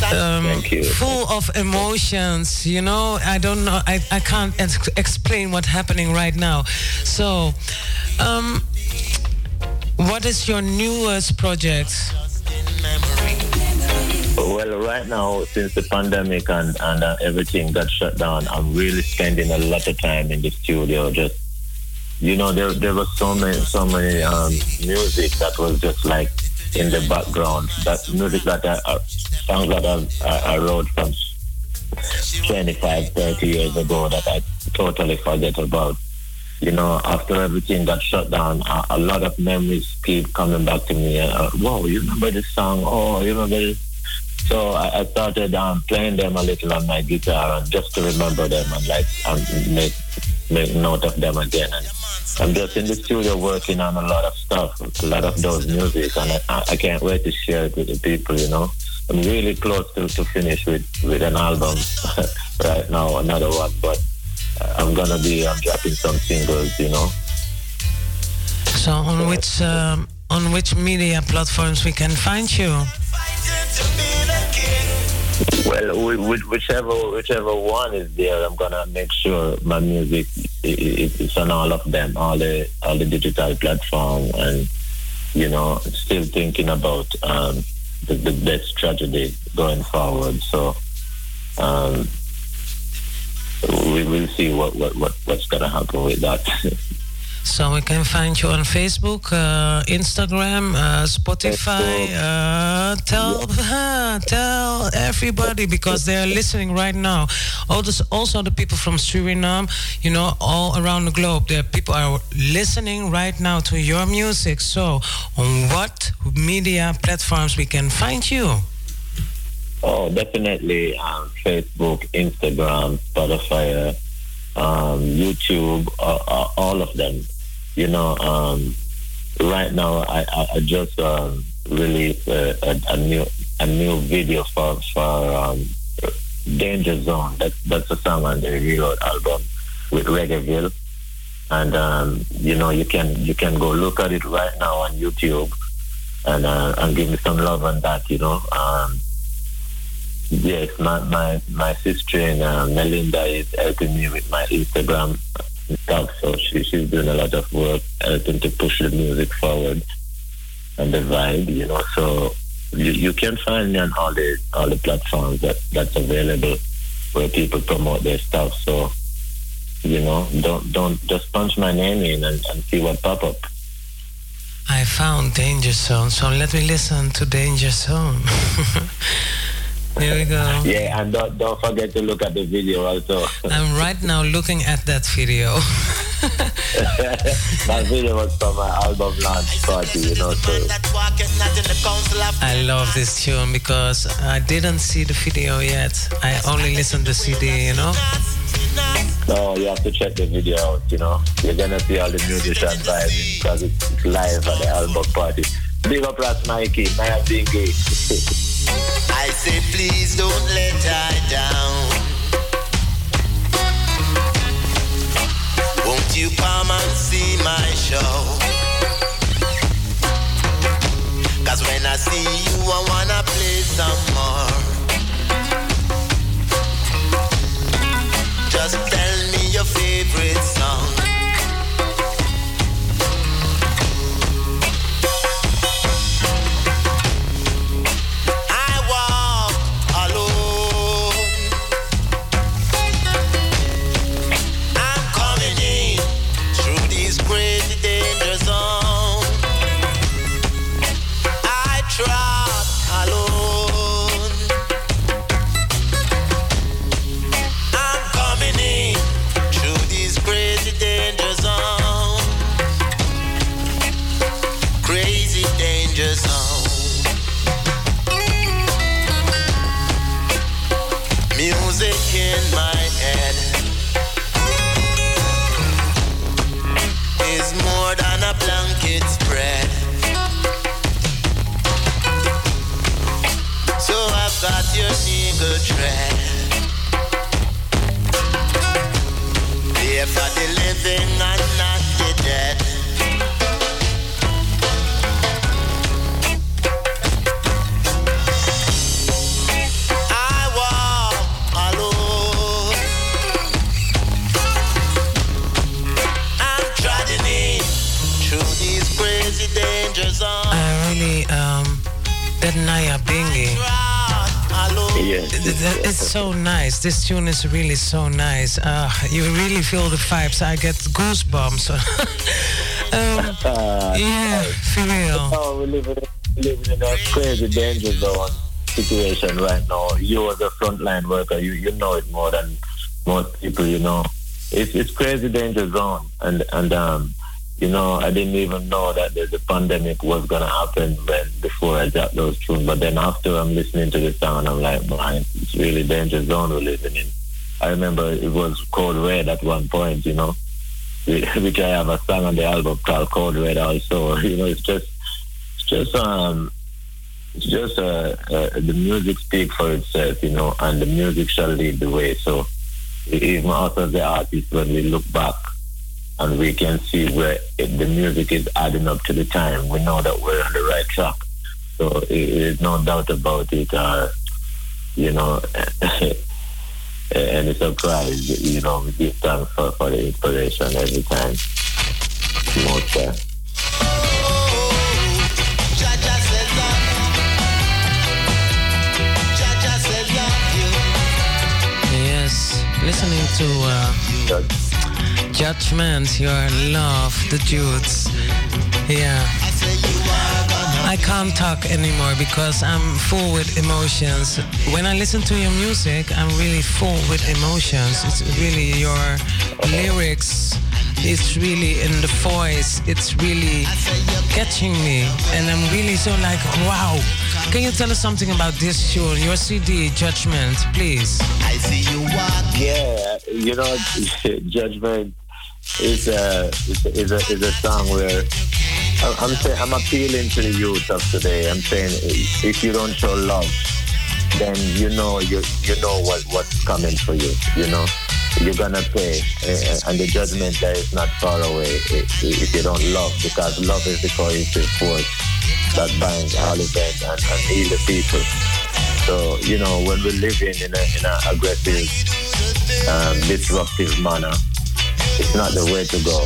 Um, full of emotions, you know. I don't know. I, I can't ex- explain what's happening right now. So, um, what is your newest project? Well, right now, since the pandemic and, and uh, everything got shut down, I'm really spending a lot of time in the studio. Just, you know, there there was so many so many um, music that was just like in the background. That music that I, uh, songs that I, I wrote from 25, 30 years ago that I totally forget about. You know, after everything got shut down, a, a lot of memories keep coming back to me. Uh, whoa, you remember this song? Oh, you remember this? So I, I started um, playing them a little on my guitar and just to remember them and like um, make make note of them again. And I'm just in the studio working on a lot of stuff, a lot of those music, and I, I can't wait to share it with the people. You know, I'm really close to, to finish with with an album right now, another one, but I'm gonna be um, dropping some singles. You know. So on which um, on which media platforms we can find you? Well, whi- whi- whichever whichever one is there, I'm gonna make sure my music i- i- is on all of them, all the all the digital platform, and you know, still thinking about um, the, the best strategy going forward. So um, we will see what, what, what what's gonna happen with that. So we can find you on Facebook, uh, Instagram, uh, Spotify. Uh, tell tell everybody because they are listening right now. All this, also the people from Suriname, you know, all around the globe. There people are listening right now to your music. So on what media platforms we can find you? Oh, definitely um, Facebook, Instagram, Spotify, um, YouTube, uh, uh, all of them. You know, um, right now I, I, just um, released a, a, a new a new video for for um, Danger Zone. That, that's a song on the Reload album with Reggaeville, and um, you know you can you can go look at it right now on YouTube and uh, and give me some love on that. You know. Um, Yes, my my my sister in uh, Melinda is helping me with my Instagram stuff, so she she's doing a lot of work helping to push the music forward and the vibe, you know. So you, you can find me on all the all the platforms that that's available where people promote their stuff. So you know, don't don't just punch my name in and, and see what pop up. I found Danger Zone, so let me listen to Danger Zone. Here we go. Yeah, and don't don't forget to look at the video also. I'm right now looking at that video. that video was from my album launch party, you know. So I love this tune because I didn't see the video yet. I only listened to CD, you know. No, you have to check the video out, you know. You're gonna see all the musicians vibing because it's live at the album party. Big up Ras Mikey, Nyabingi. I say, please don't let her down. Won't you come and see my show? This tune is really so nice. Uh, you really feel the vibes. I get goosebumps. um, yeah, for real. Oh, we're living, living in a crazy danger zone situation right now. You as a frontline worker, you, you know it more than most people, you know. It's it's crazy danger zone and and um you know, I didn't even know that the, the pandemic was gonna happen when before I dropped those tunes. But then after I'm listening to the song, I'm like, man, really danger zone we're living in. I remember it was Code Red at one point, you know, which I have a song on the album called Code Red also. You know, it's just, it's just, um, it's just uh, uh, the music speaks for itself, you know, and the music shall lead the way. So even us as the artists, when we look back and we can see where it, the music is adding up to the time, we know that we're on the right track. So it is no doubt about it. Uh, you know, any surprise, you know, we give thanks for, for the inspiration every time. Most uh, you. Yes, listening to uh, Judgment, Your Love, the Dudes. Yeah. I can't talk anymore because I'm full with emotions. When I listen to your music, I'm really full with emotions. It's really your lyrics. It's really in the voice. It's really catching me. And I'm really so like, wow. Can you tell us something about this tune, your CD, Judgment, please? I see you walk. Yeah, you know, Judgment is a is a, is a, is a song where I- I'm saying I'm appealing to the youth of today. I'm saying if you don't show love, then you know you you know what what's coming for you. You know, you're gonna pay, eh, and the judgment there is not far away i- if you don't love, because love is the cohesive force that binds all events and, and heal the people. So you know, when we're living in a in an aggressive, um, disruptive manner, it's not the way to go.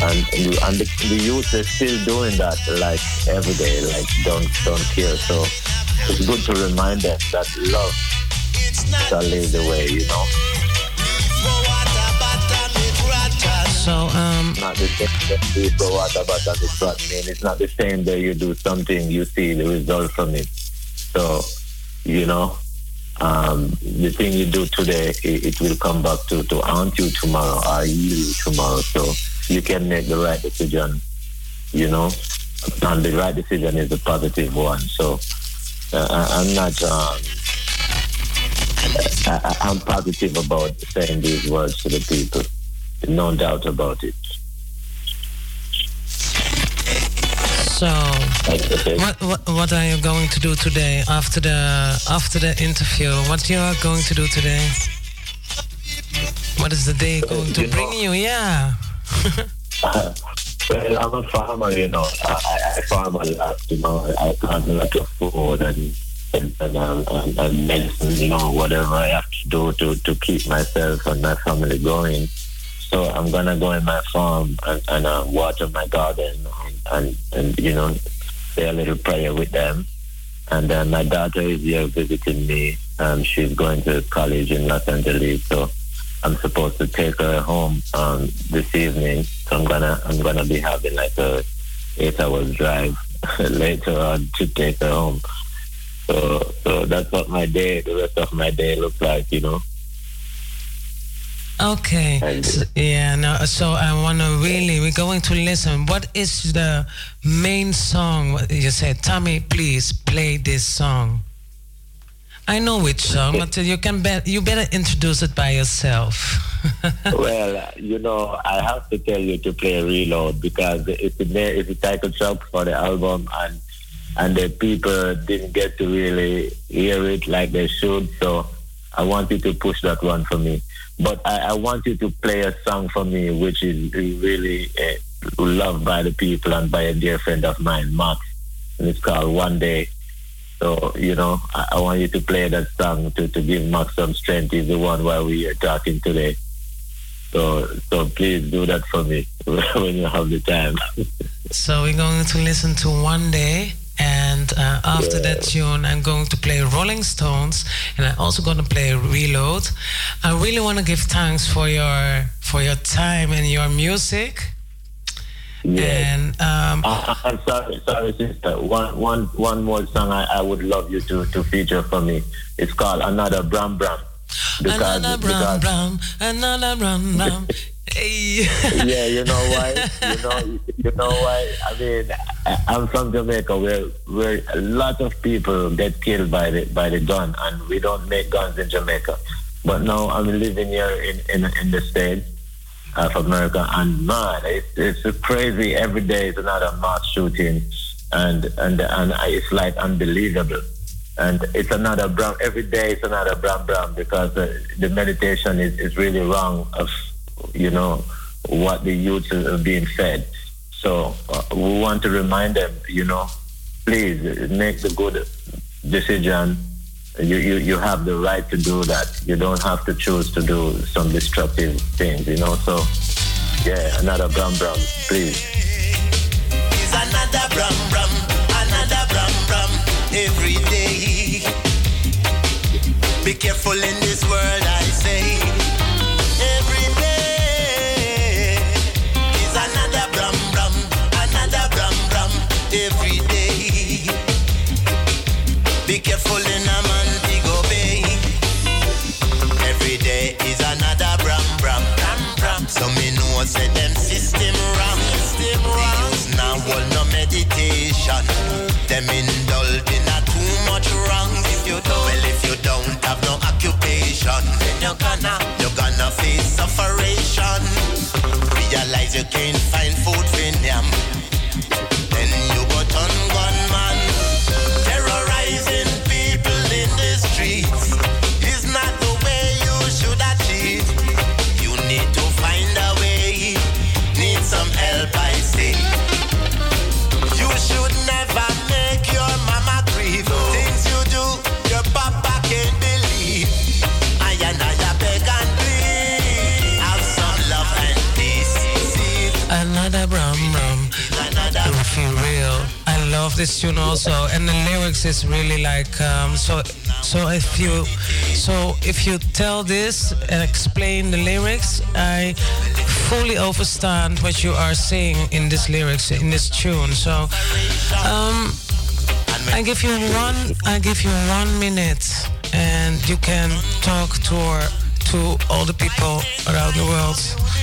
And you- and the, the youth is still doing that like every day, like don't don't care. So it's good to remind them that love shall lead the way. You know. So, um, not the same that you go out about and it's what I mean. It's not the same that you do something, you see the result from it. So, you know, um, the thing you do today, it, it will come back to, to haunt you tomorrow or you tomorrow. So you can make the right decision, you know, and the right decision is the positive one. So uh, I'm not, um, I, I'm positive about saying these words to the people. No doubt about it. So, what, what what are you going to do today after the after the interview? What you are going to do today? What is the day going to bring you? Yeah. Well, I'm a farmer, you know. I, I, farm a lot, you know. I plant a lot of food and and, and, um, and, and medicine, you know, whatever I have to do to, to keep myself and my family going. So I'm gonna go in my farm and, and uh, water my garden and, and, and you know say a little prayer with them. And then my daughter is here visiting me. Um, she's going to college in Los Angeles, so I'm supposed to take her home um, this evening. So I'm gonna I'm gonna be having like a eight hours drive later on to take her home. So so that's what my day, the rest of my day looks like, you know. Okay. So, yeah. No. So I want to really. We're going to listen. What is the main song? You said, Tommy, please play this song. I know which song, but you can bet. You better introduce it by yourself. well, you know, I have to tell you to play Reload because it's the it's the title track for the album, and and the people didn't get to really hear it like they should. So I want you to push that one for me. But I, I want you to play a song for me, which is really uh, loved by the people and by a dear friend of mine, Max. And it's called One Day. So, you know, I, I want you to play that song to, to give Max some strength. He's the one while we are talking today. So, so please do that for me when you have the time. So we're going to listen to One Day. And uh, after that tune, I'm going to play Rolling Stones, and I'm also going to play Reload. I really want to give thanks for your for your time and your music. And um, I, I'm sorry, sorry, sister. One, one, one more song I, I would love you to, to feature for me. It's called Another Bram Bram. Because, another brown, brown, another brown, brown. hey. yeah, you know why? You know, you know why? I mean, I- I'm from Jamaica, where where a lot of people get killed by the by the gun, and we don't make guns in Jamaica. But now I'm living here in in, in the states of America, and man, it's it's crazy. Every day is another mass shooting, and and and it's like unbelievable. And it's another brown. Every day it's another brown brown because uh, the meditation is, is really wrong of you know what the youth are being fed. So uh, we want to remind them, you know, please make the good decision. You, you you have the right to do that. You don't have to choose to do some destructive things, you know. So yeah, another brown brown, please. It's another brum brum, another brum brum every day. Be careful in this world, I say. You can't find this tune also, and the lyrics is really like um, so. So if you, so if you tell this and explain the lyrics, I fully understand what you are saying in this lyrics in this tune. So, um, I give you one. I give you one minute, and you can talk to to all the people around the world.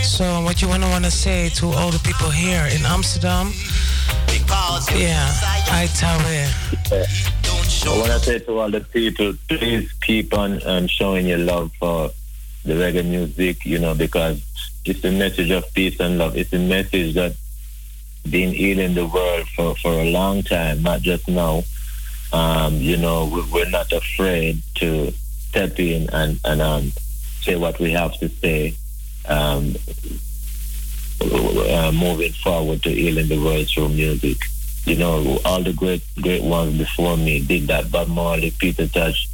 So, what you wanna wanna say to all the people here in Amsterdam? Yeah, Aitawe. I want to say to all the people, please keep on um, showing your love for the reggae music, you know, because it's a message of peace and love. It's a message that's been healing the world for, for a long time, not just now. Um, you know, we, we're not afraid to step in and, and um, say what we have to say, um, uh, moving forward to healing the world through music. You know, all the great great ones before me did that. Bob Marley, Peter Tosh,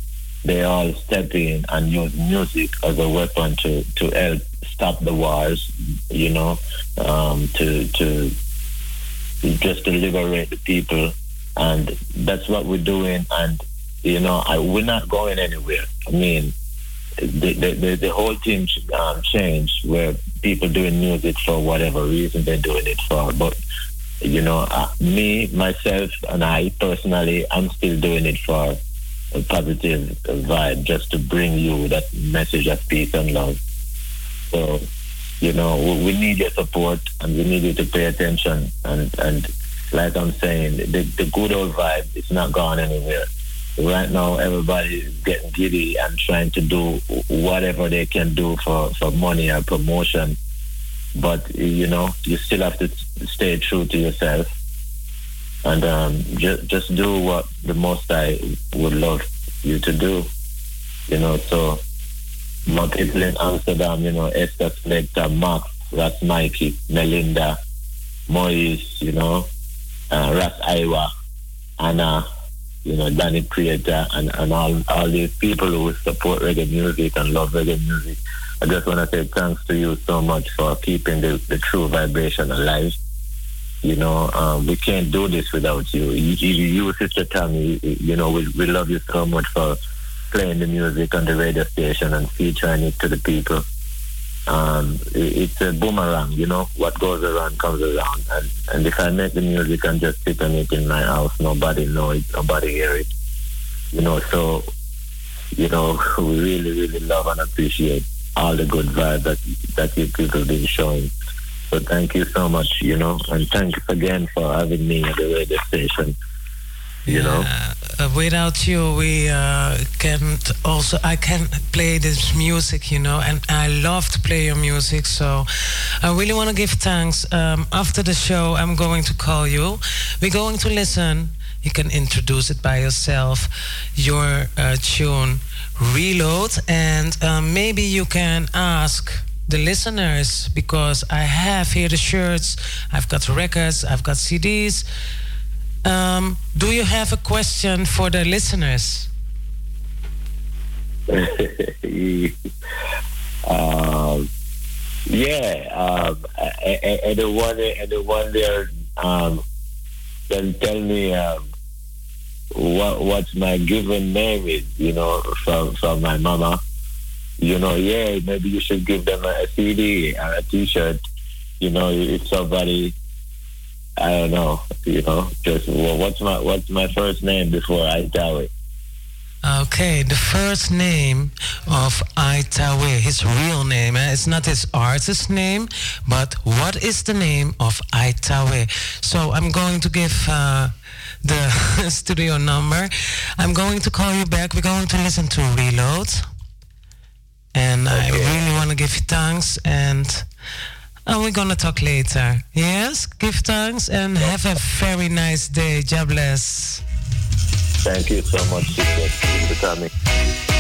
they all step in and use music as a weapon to, to help stop the wars, you know, um, to to just to liberate the people. And that's what we're doing. And, you know, I, we're not going anywhere. I mean, the, the, the, whole team um, changed where people doing music for whatever reason they're doing it for. But, you know, uh, me, myself, and I personally, I'm still doing it for a positive vibe, just to bring you that message of peace and love. So, you know, we, we need your support and we need you to pay attention. And, and like I'm saying, the, the good old vibe is not gone anywhere. Right now, everybody is getting giddy and trying to do whatever they can do for, for money or promotion. But, you know, you still have to stay true to yourself. and um, just just do what the most I would love you to do. You know, so more people in Amsterdam, you know, Esther Selector, Max, Ras Mikey, Melinda, Moise, you know, uh, Ras Iwa, Anna, you know, Danny Creator, and, and all, all these people who support reggae music and love reggae music. I just want to say thanks to you so much for keeping the, the true vibration alive. You know, um, we can't do this without you. You, you, Sister Tammy, you know, we, we love you so much for playing the music on the radio station and featuring it to the people. Um, it- it's a boomerang, you know, what goes around comes around. And, and if I make the music and just sit on it in my house, nobody know it, nobody hear it. You know, so, you know, we really, really love and appreciate all the good vibe that, that you people have been showing. So thank you so much, you know, and thanks again for having me at the radio station. You know, Uh, without you, we uh, can't also. I can't play this music, you know, and I love to play your music. So I really want to give thanks. Um, after the show, I'm going to call you. We're going to listen. You can introduce it by yourself, your uh, tune, Reload, and um, maybe you can ask the listeners because I have here the shirts, I've got records, I've got CDs. Um, do you have a question for the listeners? um, yeah, um, and, the one and the one there, um, then tell me um, what what my given name is, you know, from from my mama. You know, yeah, maybe you should give them a, CD a T-shirt. You know, if somebody, I don't know, you know, just well, what's my what's my first name before I tell it. Okay, the first name of Aitawe, his real name, eh? it's not his artist name, but what is the name of Aitawe? So I'm going to give uh, the studio number. I'm going to call you back. We're going to listen to Reload. And I really want to give you thanks and uh, we're to talk later. Yes, give thanks and have a very nice day. God bless. Thank you so much, sister, sister Tammy.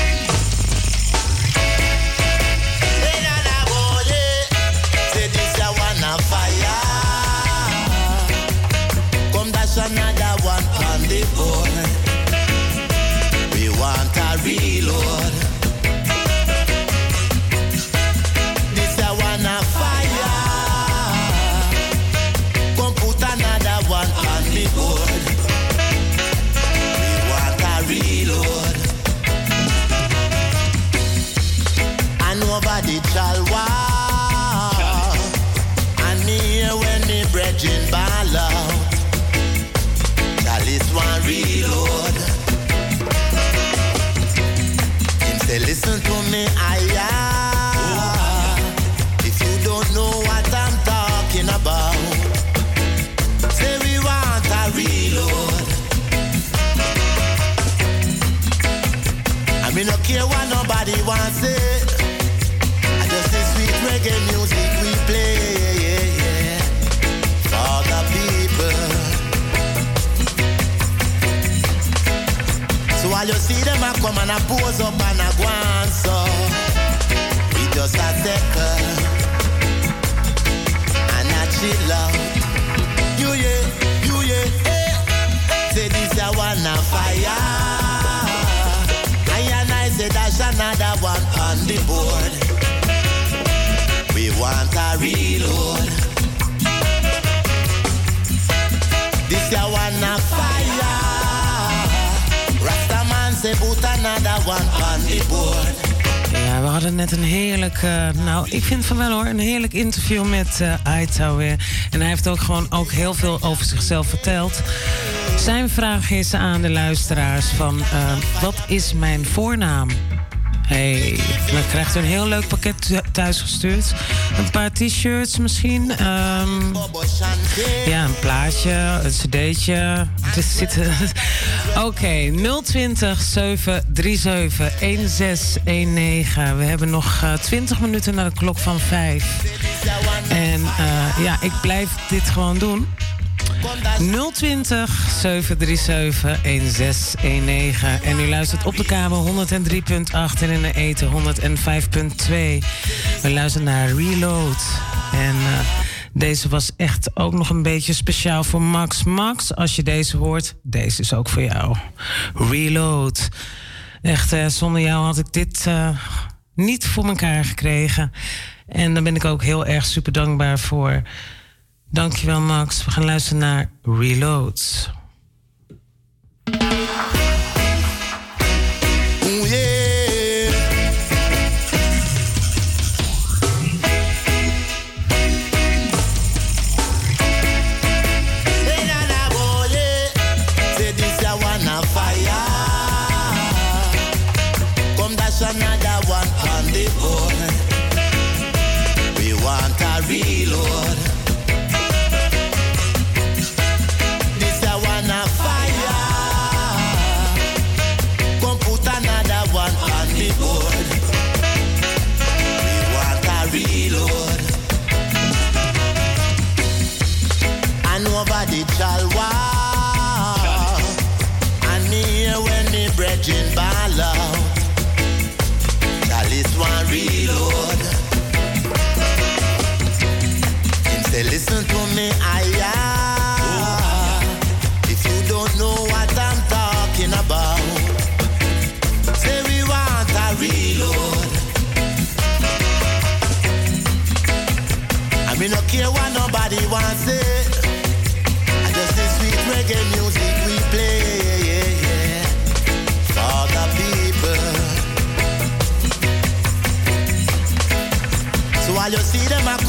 I If you don't know what I'm talking about, say we want a reload. I mean, no care what nobody wants say. I just the sweet reggae music we play for the people. So while you see them a come and a pose up and a go on fire. Hadden net een heerlijk, eh, nou, ik vind van wel hoor, een heerlijk interview met weer. En hij heeft ook gewoon ook heel veel over zichzelf verteld. Zijn vraag is aan de luisteraars van, eh, wat is mijn voornaam? Hey, dan krijgt u een heel leuk pakket thu- thuisgestuurd. Een paar t-shirts misschien. ehm, ja, een plaatje, een cd'tje. Oké, 020 737 1619. We hebben nog eh, 20 minuten naar de klok van 5. En eh, ja, ik blijf dit gewoon doen. 020 737 1619. En u luistert op de kabel 103.8 en in de eten 105.2. We luisteren naar Reload. En uh, deze was echt ook nog een beetje speciaal voor Max. Max, als je deze hoort, deze is ook voor jou. Reload. Echt, uh, zonder jou had ik dit uh, niet voor elkaar gekregen. En daar ben ik ook heel erg super dankbaar voor. Dankjewel Max. We gaan luisteren naar Reloads.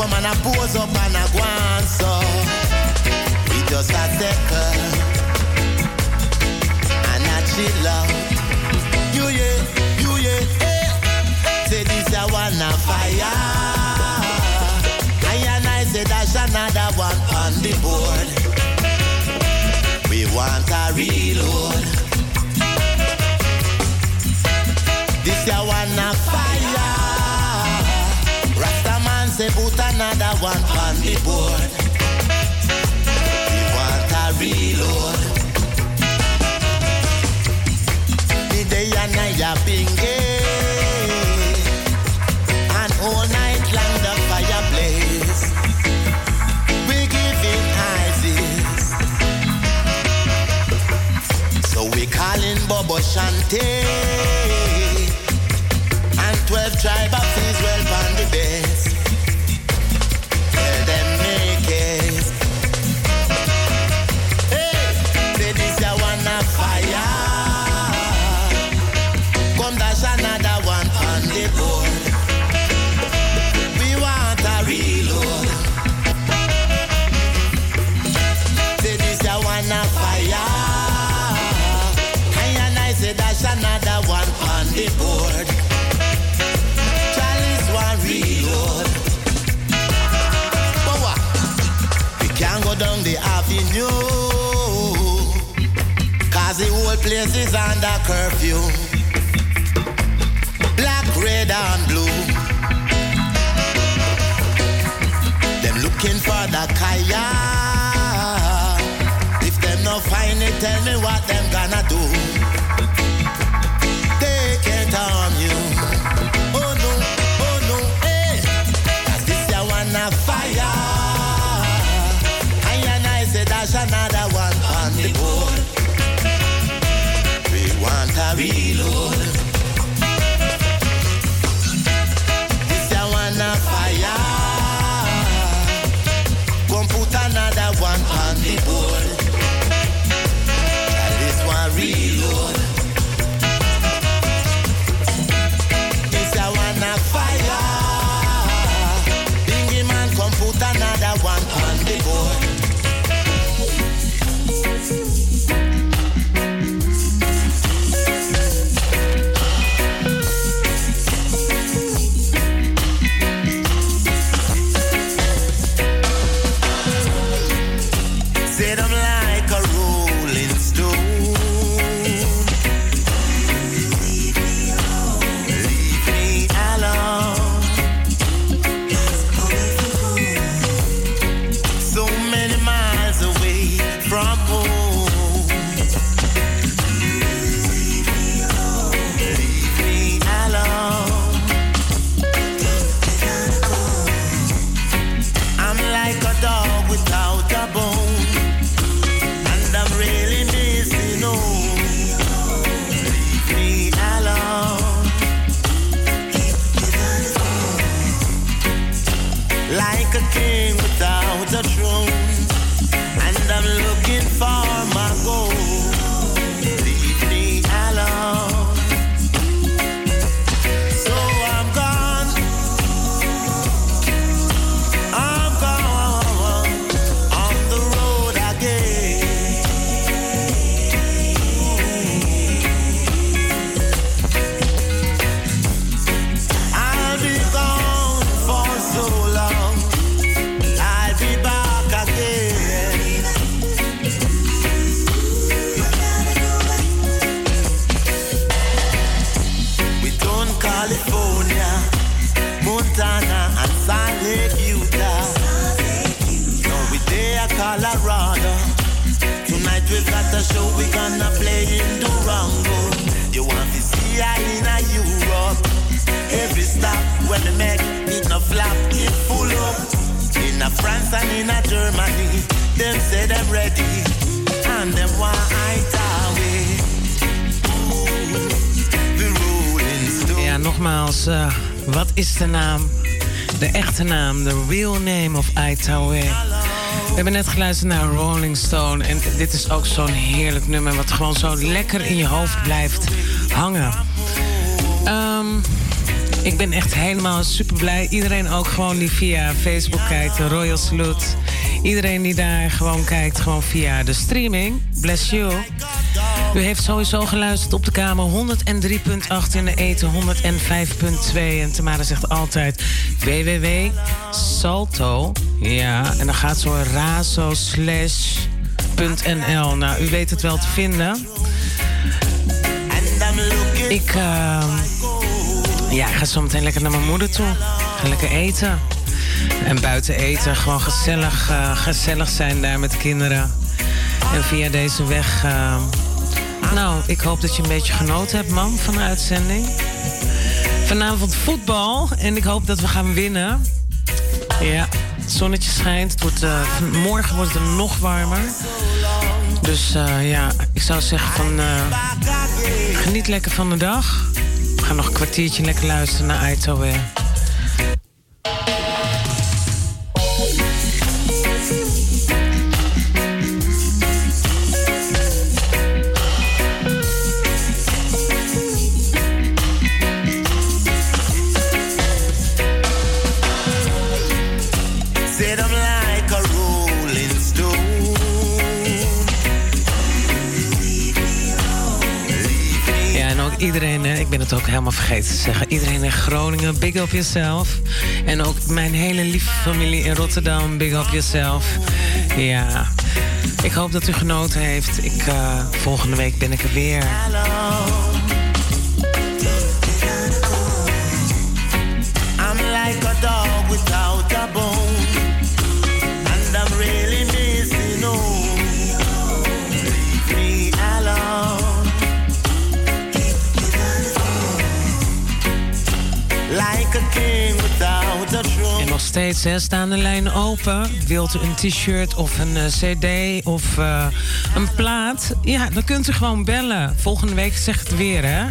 Come and a pose up and a go on, we just a second and a chill out. You yeah, you yeah, eh. Say this a one a fire. I and I say another one on the board. We want a reload. Bobo Shante. And 12 tribe of is under curfew. Black, red, and blue. Them looking for the kaya. If them no find it, tell me what them gonna do. Ja, nogmaals, eh, wat is de naam? De echte naam, de real name of Aitawe. We hebben net geluisterd naar Rolling Stone. En dit is ook zo'n heerlijk nummer... wat gewoon zo lekker in je hoofd blijft hangen. Ehm, ik ben echt helemaal super blij. Iedereen ook gewoon die via Facebook kijkt. Royal Salute. Iedereen die daar gewoon kijkt, gewoon via de streaming. Bless you. U heeft sowieso geluisterd op de kamer 103.8 in de eten 105.2. En Tamara zegt altijd www.salto. Ja, en dan gaat zo razo slash .nl. Nou, u weet het wel te vinden. Ik, uh, ja, ga zo meteen lekker naar mijn moeder toe. Ga lekker eten. En buiten eten, gewoon gezellig, uh, gezellig zijn daar met de kinderen. En via deze weg... Uh, nou, ik hoop dat je een beetje genoten hebt, man, van de uitzending. Vanavond voetbal en ik hoop dat we gaan winnen. Ja, het zonnetje schijnt. Wordt, uh, morgen wordt het nog warmer. Dus ja, ik zou zeggen van... Geniet lekker van de dag. We gaan nog een kwartiertje lekker luisteren naar Aito weer. Het ook helemaal vergeten te zeggen. Iedereen in Groningen, big up yourself. En ook mijn hele lieve familie in Rotterdam, big up yourself. Ja, ik hoop dat u genoten heeft. Ik, eh, volgende week ben ik er weer. En nog steeds hè, staan de lijnen open. Wilt u een t-shirt of een eh, cd of eh, een plaat? Ja, dan kunt u gewoon bellen. Volgende week zeg ik het weer, hè?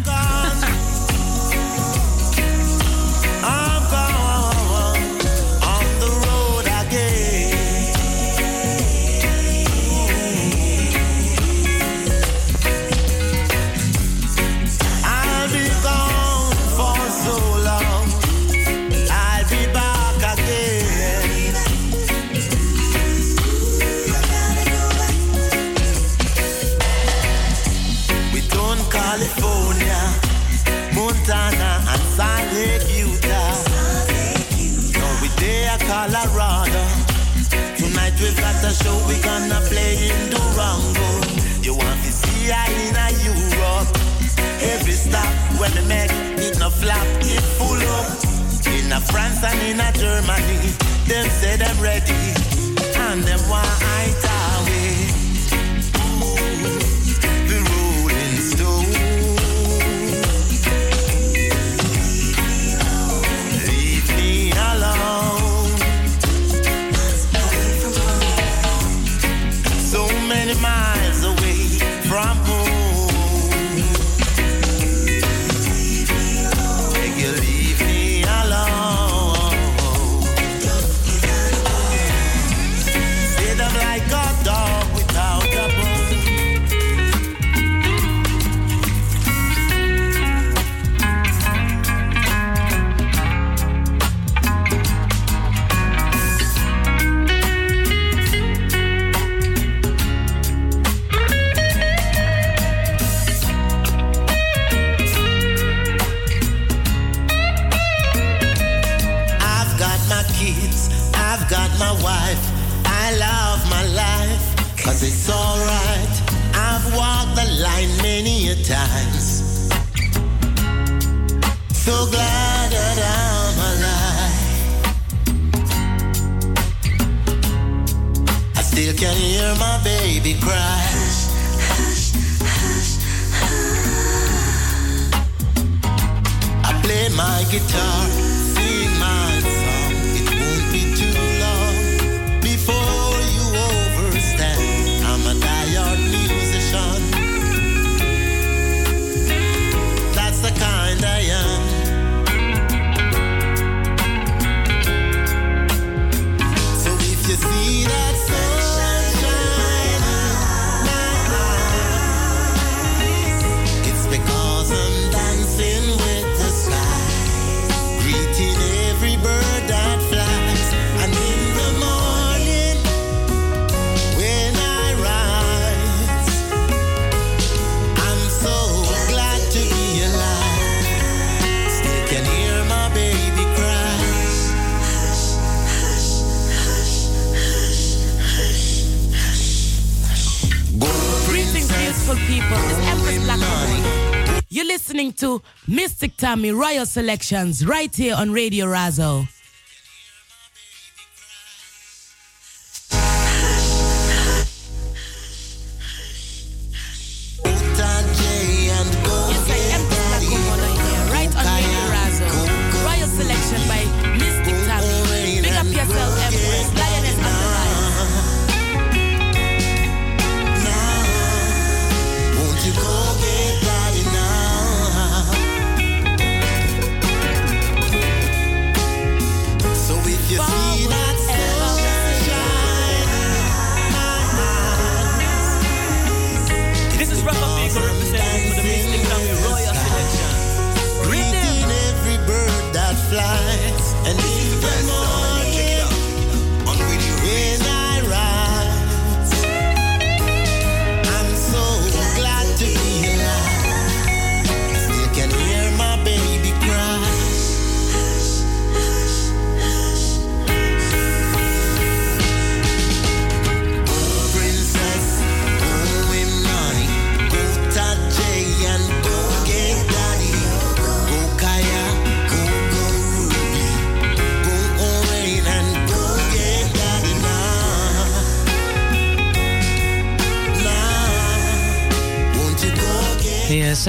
Show we gonna play in Durango. You want to see I in a Europe? Every stop when we make it no flap, it full up. In a France and in a Germany, them say them ready, and them want I. Tammy Royal Selections right here on Radio Razo.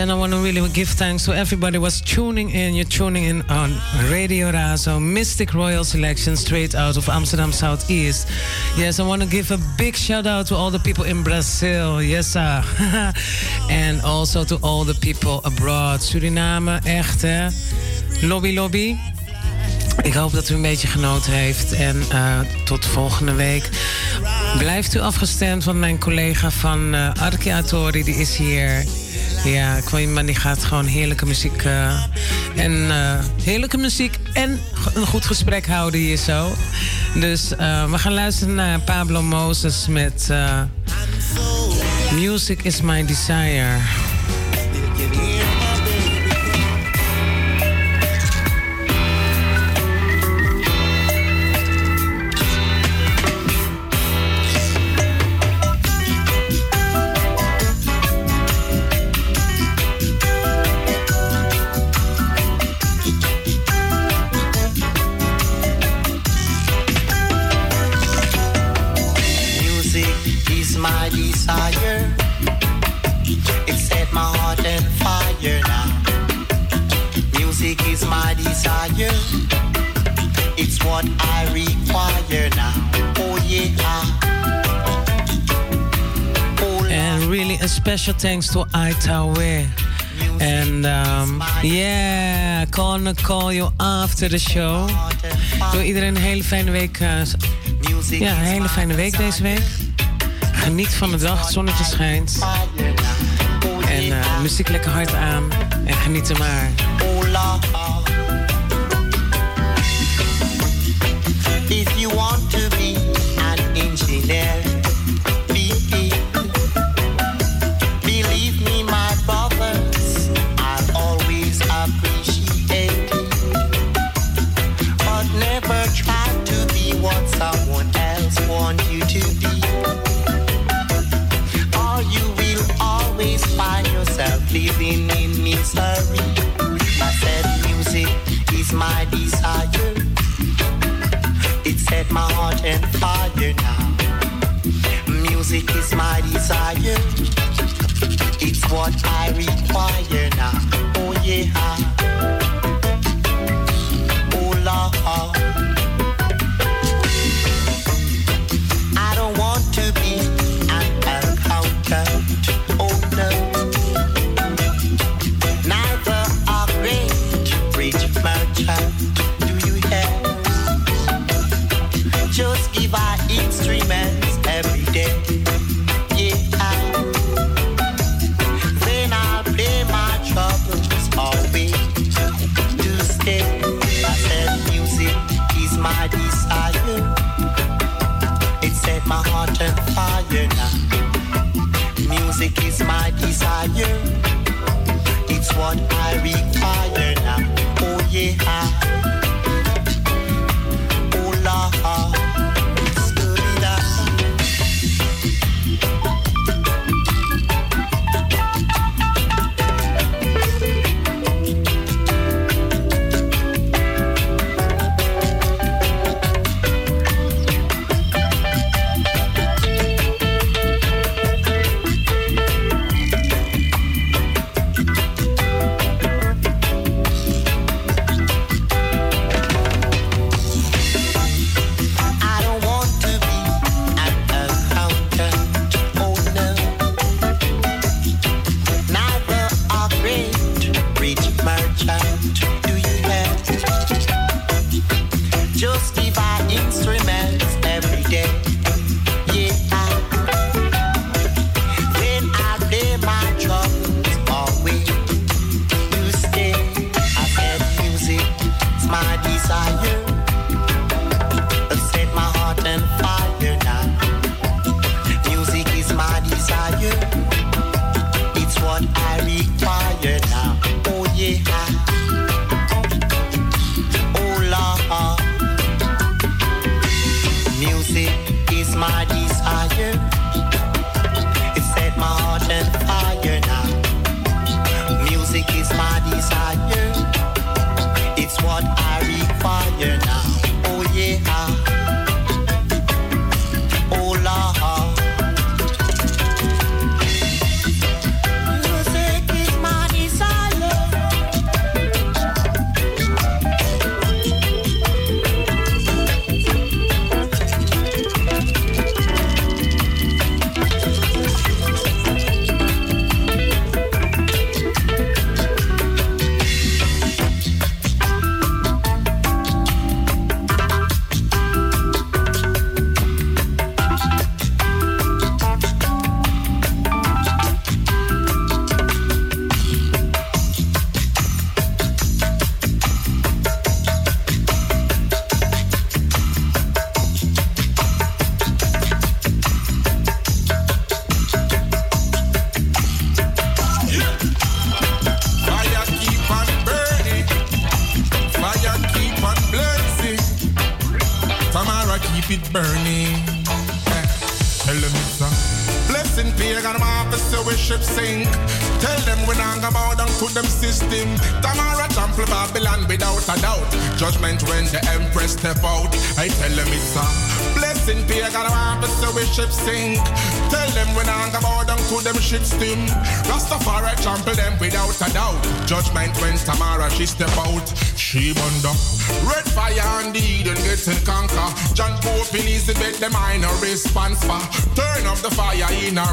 And I want to really give thanks to everybody was tuning in. You're tuning in on Radio Razo, Mystic Royal Selection, straight out of Amsterdam Southeast. Yes, I want to give a big shout out to all the people in Brazil. Yes, sir. and also to all the people abroad. Suriname, echt hè. Lobby, lobby. Ik hoop dat u een beetje genoten heeft. En eh, tot volgende week. Blijft u afgestemd, want mijn collega van eh Arki Atori, die is hier. Ja, Kwaiman die gaat gewoon heerlijke muziek. eh, en eh, heerlijke muziek en een goed gesprek houden hier zo. Dus eh, we gaan luisteren naar Pablo Moses met Music is My Desire. Special thanks to Aitawe. And um, yeah, gonna call you after the show. Doe iedereen een hele fijne week. eh, ja, een hele fijne week deze week. Geniet van de dag, het zonnetje schijnt. En eh, muziek lekker hard aan. En geniet er maar. Is my desire. It's what I require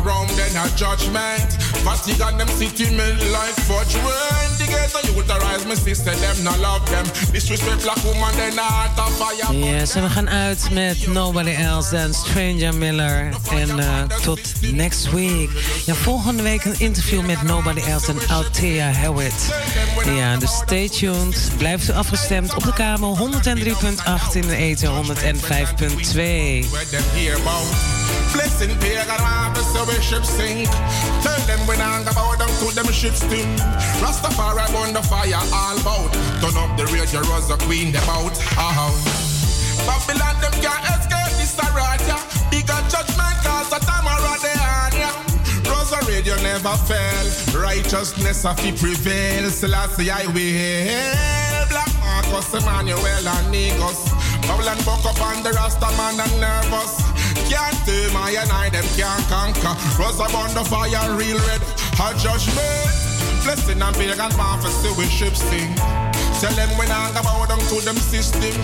fire in a judgment. On them city men like fudge when the ghetto youth rise my sister them no love them. Disrespect black woman then heart of fire. Yes, en we gaan uit met Nobody Else dan Stranger Miller. En eh, tot next week. Ja, volgende week een interview met Nobody Else en Althea Hewitt. Ja, dus stay tuned. Blijf u afgestemd op de kabel 103.8 in de eten 105.2. Blessing pagan officer we ship sink. Tell them we not go bow down to them ship steam Rastafari burn the fire all bout. Turn up the radio Rosa Queen them out uh Babylon them can't escape this Aradia Bigger judgment cause a Tamara they on ya Rosa radio never fail. Righteousness of it prevail. Selassie I will. Black Marcus Emmanuel and Negus Babylon buck up on the Rasta man and nervous Can't tame I and I them can't conquer. Rosa burn the fire real red. Her judgment. Blessing and pagan prophecy we ship sing. Tell them when I go bow down to them system.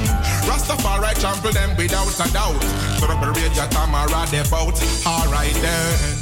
Rastafari trample them without a doubt. So the radio Tamara they bout. Alright then